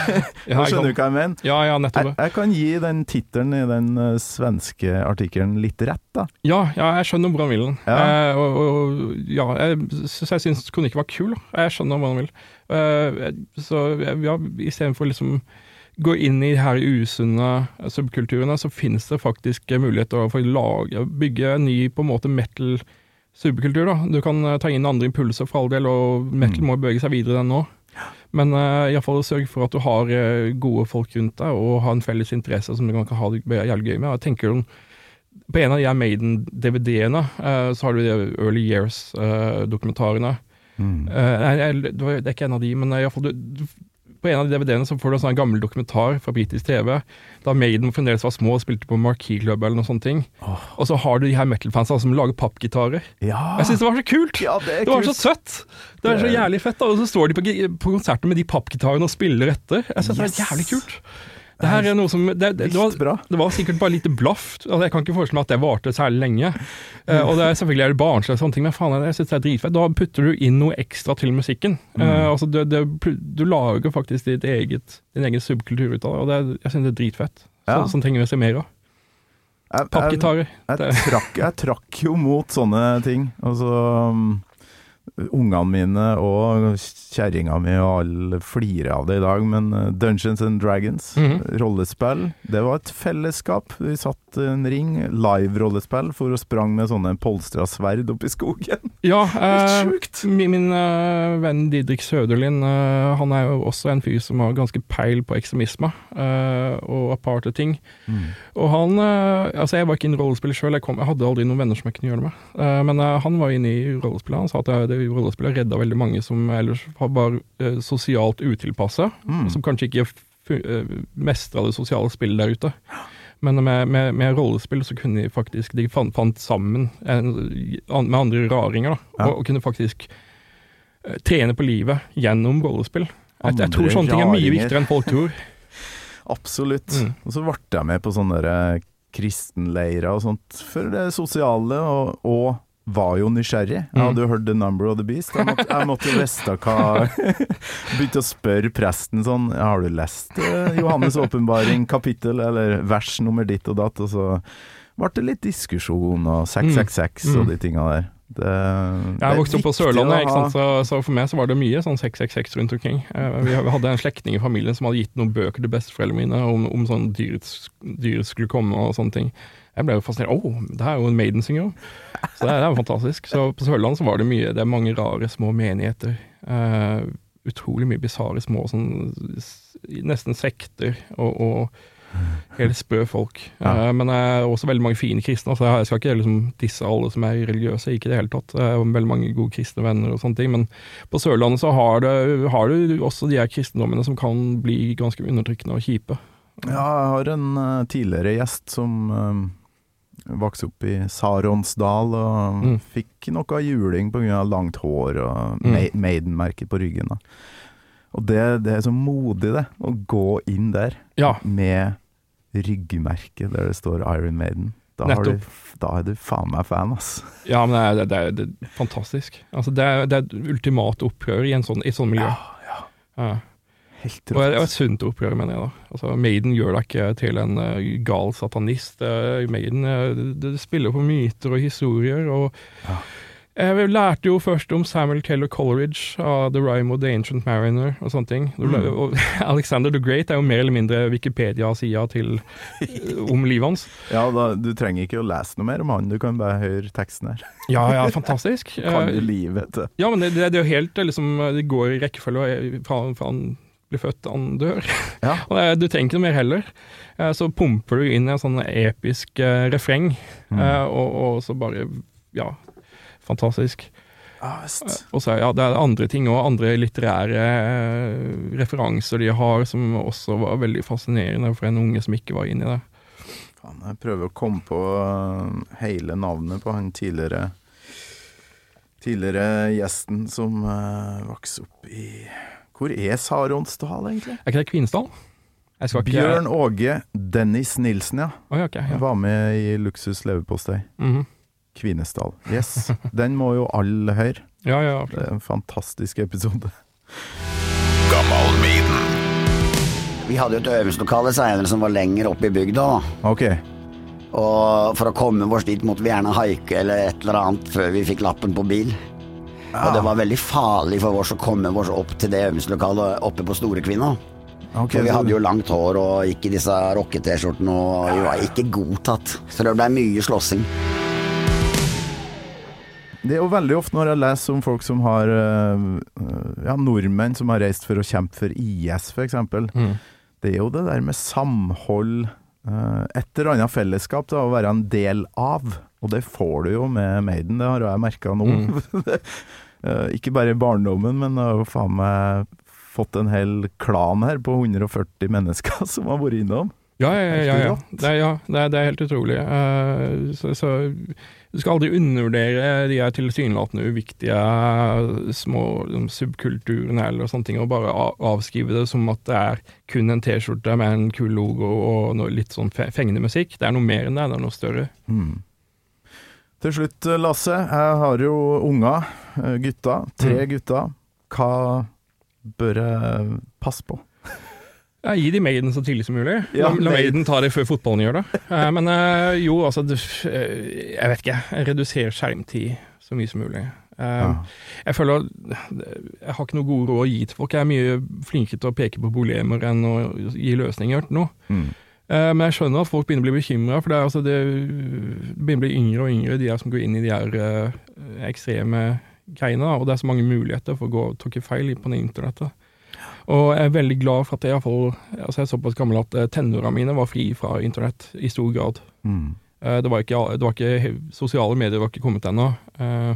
Ja, nå skjønner du hva jeg mener? Ja, ja, nettopp. Jeg, jeg kan gi den tittelen i den uh, svenske artikkelen litt rett, da. Ja, ja, jeg skjønner hvor han vil den. Ja. Eh, og, og, ja, jeg, så jeg syns kronikken var kul. da. Jeg skjønner hva han vil. Uh, så ja, istedenfor liksom gå inn i her usunne subkulturene, så finnes det faktisk muligheter for å lage, bygge en ny på en måte metal subkultur. da. Du kan eh, ta inn andre impulser for all del, og metal må bevege seg videre den nå. Men uh, iallfall sørg for at du har eh, gode folk rundt deg, og har en felles interesse som du kan ha det jævlig gøy med. Jeg tenker på en av de Maiden-DVD-ene, uh, så har du de Early Years-dokumentarene. Mm. uh, det er ikke en av de, men iallfall du, du, på en av de DVD-ene så får du en sånn gammel dokumentar fra britisk TV, da Maiden fremdeles var små og spilte på Marquee Club eller noen sånne ting. Og så har du de her metal-fansa som lager pappgitarer. Ja. Jeg syns det var så kult! det, det var så søtt! Det er så jævlig fett. da Og så står de på, på konserter med de pappgitarene og spiller etter. Jeg synes Yes. det er jævlig kult. Det her er noe som Det, det, det, var, det var sikkert bare lite blaff. Altså, jeg kan ikke forestille meg at det varte særlig lenge. Uh, og det er selvfølgelig er det barnslig sånne ting, men faen, jeg synes det er dritfett. Da putter du inn noe ekstra til musikken. Uh, Mm. altså, du, du lager faktisk ditt eget, din egen subkultur ut av det, og det, jeg synes det er dritfett. Ja. Så, sånn trenger vi å se mer av. Jeg- Pappgitarer. Jeg, jeg, trakk, jeg trakk jo mot sånne ting. Altså Ungene mine og kjerringa mi og alle flirer av det i dag, men uh, Dungeons and Dragons, Mhm. rollespill, det var et fellesskap. Vi satt i en ring, live-rollespill, for å sprang med sånne polstra sverd opp i skogen. Ja, eh, min, min eh, venn Didrik Søderlin eh, han er jo også en fyr som har ganske peil på ekstremisme eh, og aparte ting. Mm. Og han eh, Altså, jeg var ikke en i rollespill sjøl, jeg, jeg hadde aldri noen venner som jeg kunne gjøre det med. Eh, men han var inne i rollespillet, han sa at det, rollespillet redda veldig mange som ellers eh, sosialt utilpassa, Mm. som kanskje ikke mestra det sosiale spillet der ute. Men med, med, med rollespill så kunne de faktisk De fant, fant sammen en, an, med andre raringer, da, Ja. og, og kunne faktisk eh, trene på livet gjennom rollespill. Jeg, jeg tror sånne ting er mye viktigere enn folk tror. Absolutt. Mm. Og så ble jeg med på sånne eh, kristenleirer og sånt for det sosiale, og, og var jo nysgjerrig. Jeg Mm. hadde jo hørt The Number of the Beast. Jeg måtte, jeg måtte jo vite hva Begynte å spørre presten sånn Har du lest eh, Johannes' åpenbaring, kapittel eller vers nummer ditt og datt? Og så ble det litt diskusjon og 666 Mm. og de tinga der. Det, Jeg vokste opp på Sørlandet? Så, så for meg så var det mye sånn 666 rundt omkring. Eh, Vi hadde en slektning i familien som hadde gitt noen bøker til besteforeldrene mine om, om sånn dyret, dyret skulle komme og sånne ting. Jeg ble jo fascinert. Å, det er jo en Maiden-synger òg! Så det er, det er fantastisk. Så på Sørlandet så var det mye Det er mange rare små menigheter. Eh, utrolig mye bisarre små sånn nesten sekter og, og helt sprø folk. Ja. Eh, men det er også veldig mange fine kristne. Så jeg skal ikke liksom disse alle som er religiøse, ikke i det hele tatt. Jeg har veldig mange gode kristne venner og sånne ting. Men på Sørlandet så har, det, har du også de her kristendommene som kan bli ganske undertrykkende og kjipe. Ja, jeg har en eh, tidligere gjest som uh, vokste opp i Saronsdal og Mm. fikk noe juling pga. langt hår og Mm. Maiden-merket på ryggen. Da. Og det, det er så modig, det, å gå inn der Ja. med ryggmerket der det står Iron Maiden. Da, har du, da er du faen meg fan, ass. Ja, men det er, det er, det er fantastisk. Altså, det, er, det er et ultimat opprør i, en sånn, i et sånt miljø. Ja, Ja. Helt rått. og et sunt oppgjør, mener jeg. da. Altså, Maiden gjør deg ikke til en uh, gal satanist. Uh, Maiden uh, det, det spiller på myter og historier. og Jeg lærte jo først om Samuel Taylor Coleridge av The Rime of the Ancient Mariner og sånne ting. Mm. og Alexander the Great er jo mer eller mindre Wikipedia-sida eh, om livet hans. Ja, da, du trenger ikke å lese noe mer om han, du kan bare høre teksten her. Ja, ja, fantastisk. Kan Eh, du livet til. Ja, men det, det, det er jo helt liksom, Det går i rekkefølge eh, fra, fra blir født han dør. Ja. Og det, du trenger ikke noe mer heller. Eh, Så pumper du inn en sånn episk eh, refreng, Mm. eh, og, og så bare Ja, fantastisk. Ja. Eh, Og så ja, det er andre ting òg, andre litterære eh, referanser de har, som også var veldig fascinerende for en unge som ikke var inne i det. Jeg prøver å komme på hele navnet på han tidligere Tidligere gjesten som vokste opp i Hvor er Saronsdal, egentlig? Er ikke det Kvinesdal? Jeg skal ikke Bjørn Åge Dennis Nilsen, ja. Oi, okay, ja. Var med i Luksus leverpostei. Mhm. Kvinesdal. Yes. Den må jo alle høre. Ja, ja, Det er en fantastisk episode. Vi hadde jo et øvingslokale senere som var lenger oppe i bygda. Okay. Ok. Og for å komme vårs dit måtte vi gjerne haike eller et eller annet før vi fikk lappen på bil. Og det var veldig farlig for oss å komme oss opp til det øvingslokalet oppe på Storekvinna. Okay, for vi hadde jo langt hår og gikk i disse rocke-T-skjortene og vi var ikke godtatt. Så det ble mye slåssing. Det er jo veldig ofte når jeg leser om folk som har øh, Ja, nordmenn som har reist for å kjempe for IS, f.eks. Mm. Det er jo det der med samhold, øh, et eller annet fellesskap da, å være en del av. Og det får du jo med Maiden, det har jeg merka nå. Eh, Ikke bare i barndommen, men har jo faen meg fått en hel klan her på 140 mennesker som har vært innom. Ja, ja, ja. Ja, ja. Det, er, ja det, er, det er helt utrolig. Uh, så, så du skal aldri undervurdere de her tilsynelatende uviktige eh, små liksom, subkulturene eller sånne ting, og bare avskrive det som at det er kun en T-skjorte med en kul logo og litt sånn fengende musikk. Det er noe mer enn det, det er noe større. Mm. Til slutt, Lasse. Jeg har jo unger, gutta. gutter. Tre Mm. gutter. Hva bør jeg passe på? Ja, gi de Maiden så tidlig som mulig. Ja, la, la Maiden. Ta det før fotballen gjør det. Eh, men eh, jo, altså eh, Jeg vet ikke. Reduser skjermtid så mye som mulig. Eh. Jeg føler Jeg har ikke noe gode råd å gi til folk. Jeg er mye flinkere til å peke på problemer enn å gi løsninger nå. Mm. Eh, Men jeg skjønner at folk begynner å bli bekymra, for det, er, altså, det begynner å bli yngre og yngre, de som går inn i de her eh, ekstreme greiene. Og det er så mange muligheter for å gå og tråkke feil på internettet. Og jeg er veldig glad for at jeg, hvert altså jeg er såpass gammel at eh, tenåra mine var fri fra internett i stor grad. Mm. Det var ikke, det var ikke Sosiale medier var ikke kommet ennå eh,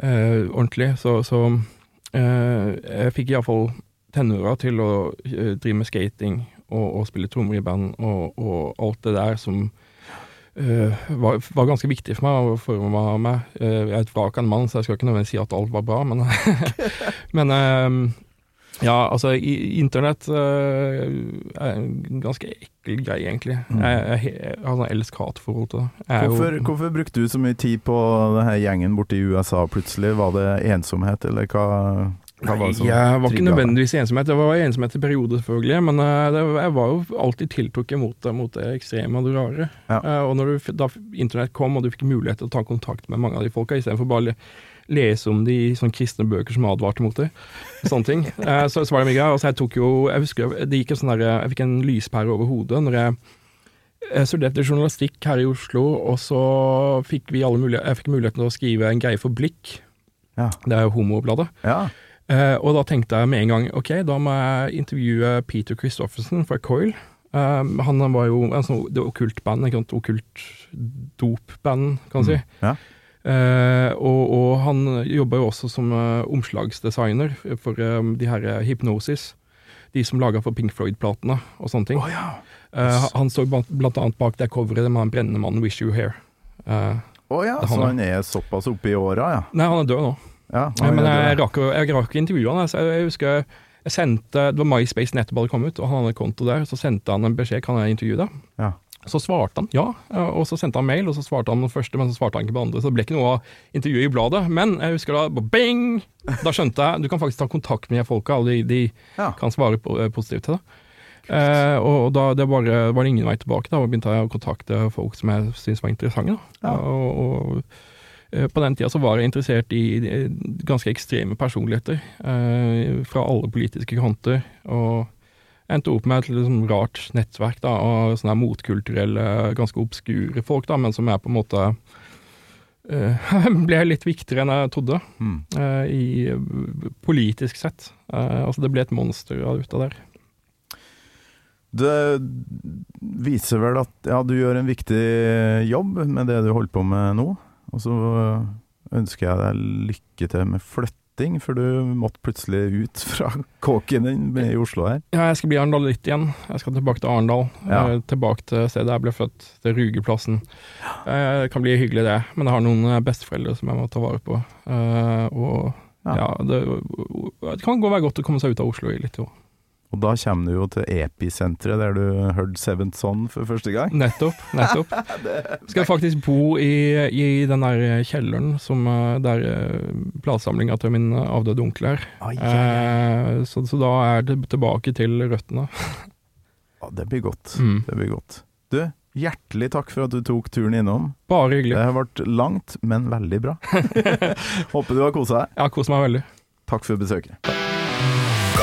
eh, ordentlig, så, så eh, jeg fikk iallfall tenåra til å drive med skating og, og spille trommer i band og, og alt det der som uh, var, var ganske viktig for meg og forma meg. Uh, jeg er et vrak av en mann, så jeg skal ikke nødvendigvis si at alt var bra, men, men eh, ja, altså, internett eh, er en ganske ekkel greie, egentlig. Mm. Jeg, jeg, jeg har sånn elsk-hat-forhold til det. Er jo- Hvorfor, hvorfor brukte du så mye tid på denne gjengen borte i USA plutselig? Var det ensomhet, eller hva? Var det Jeg var ikke nødvendigvis ensomhet. Det var ensomhet i perioder, selvfølgelig. Men eh, det, jeg var jo alltid tiltrukket mot mot det ekstreme og det rare. Ja. og når du, da internett kom, og du fikk mulighet til å ta kontakt med mange av de folka, istedenfor bare å lese om de i sånne kristne bøker som advarte mot det, sånne ting, eh, så, så var det mye greier. Altså, jeg tok jo Jeg husker det gikk en sånn der, jeg fikk en lyspære over hodet når jeg jeg studerte journalistikk her i Oslo, og så fikk vi alle mulighet, jeg fikk muligheten til å skrive en greie for Blikk. Det er jo homobladet. Eh, og da tenkte jeg med en gang ok, da må jeg intervjue Peter Christoffersen fra Coil. Um, han var jo en sånn det okkult band, ikke sant, okkult dopband, kan man si. Mm, ja. Uh, og, og han jobber jo også som uh, omslagsdesigner for um, de her Hypnosis. De som laga for Pink Floyd-platene og sånne ting. Eh, han står blant, blant annet bak det coveret med den brennende mannen 'Wish You Here'. Eh, oh, ja, så han, han er såpass oppe i åra, ja. Nei, han er død nå. Ja, Ja, men jeg rakk, jeg rakk intervjue han. Jeg, jeg husker jeg sendte, Det var MySpace nettopp hadde kommet, og han hadde konto der. Så sendte han en beskjed kan jeg intervjue deg. Ja. Så svarte han ja, og så sendte han mail, og så svarte han den første, men så svarte han ikke på den andre. Så det ble ikke noe av intervjuet i bladet. Men jeg husker da bing! Da skjønte jeg du kan faktisk ta kontakt med de folka, og de, de kan svare på, positivt til det. Eh, og og da det var, var det ingen vei tilbake. Da begynte jeg å kontakte folk som jeg syntes var interessante. Da. Og, og eh, på den tida så var jeg interessert i eh, ganske ekstreme personligheter eh, fra alle politiske kanter. Og endte opp med et sånn rart nettverk da, av sånne motkulturelle, ganske obskure folk, da, men som er på en måte eh, ble litt viktigere enn jeg trodde, Mm. eh, i eh, politisk sett. Eh, altså det ble et monster ut av der. Det viser vel at ja, du gjør en viktig jobb med det du holder på med nå. Og så ønsker jeg deg lykke til med flytting, for du måtte plutselig ut fra kåken din i Oslo her. Ja, jeg skal bli Arendal litt igjen. Jeg skal tilbake til Arendal. Ja. eh, Tilbake til stedet jeg ble født, til Rugeplassen. Eh, Det kan bli hyggelig, det. Men jeg har noen eh, besteforeldre som jeg må ta vare på. Eh, Og ja, det, det kan gå være godt å komme seg ut av Oslo i litt år. Og da kommer du jo til episenteret, der du hørte Seventh Son for første gang. Nettopp. nettopp. Skal faktisk bo i, i den der kjelleren som eh, der eh, platesamlinga til min avdøde onkel er. Eh, så, så da er det tilbake til røttene. Ja, det blir godt. Mm. Det blir godt. Du, hjertelig takk for at du tok turen innom. Bare hyggelig. Det har vært langt, men veldig bra. Håper du har kosa deg. Ja, kos meg veldig. Takk for besøket.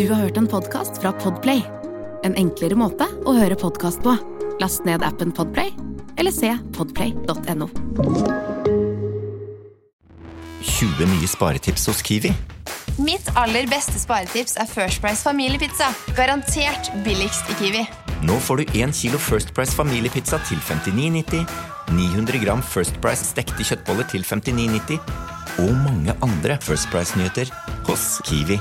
Du har hørt en podcast fra Podplay. En enklere måte å høre podcast på. Last ned appen Podplay, eller se podplay.no. 20 nye sparetips hos Kiwi. Mitt aller beste sparetips er First Price familiepizza. Garantert billigst i Kiwi. Nå får du 1 kilo First Price familiepizza til 59,90, 900 gram First Price stekte kjøttboller til 59,90 og mange andre First Price-nyheter hos Kiwi.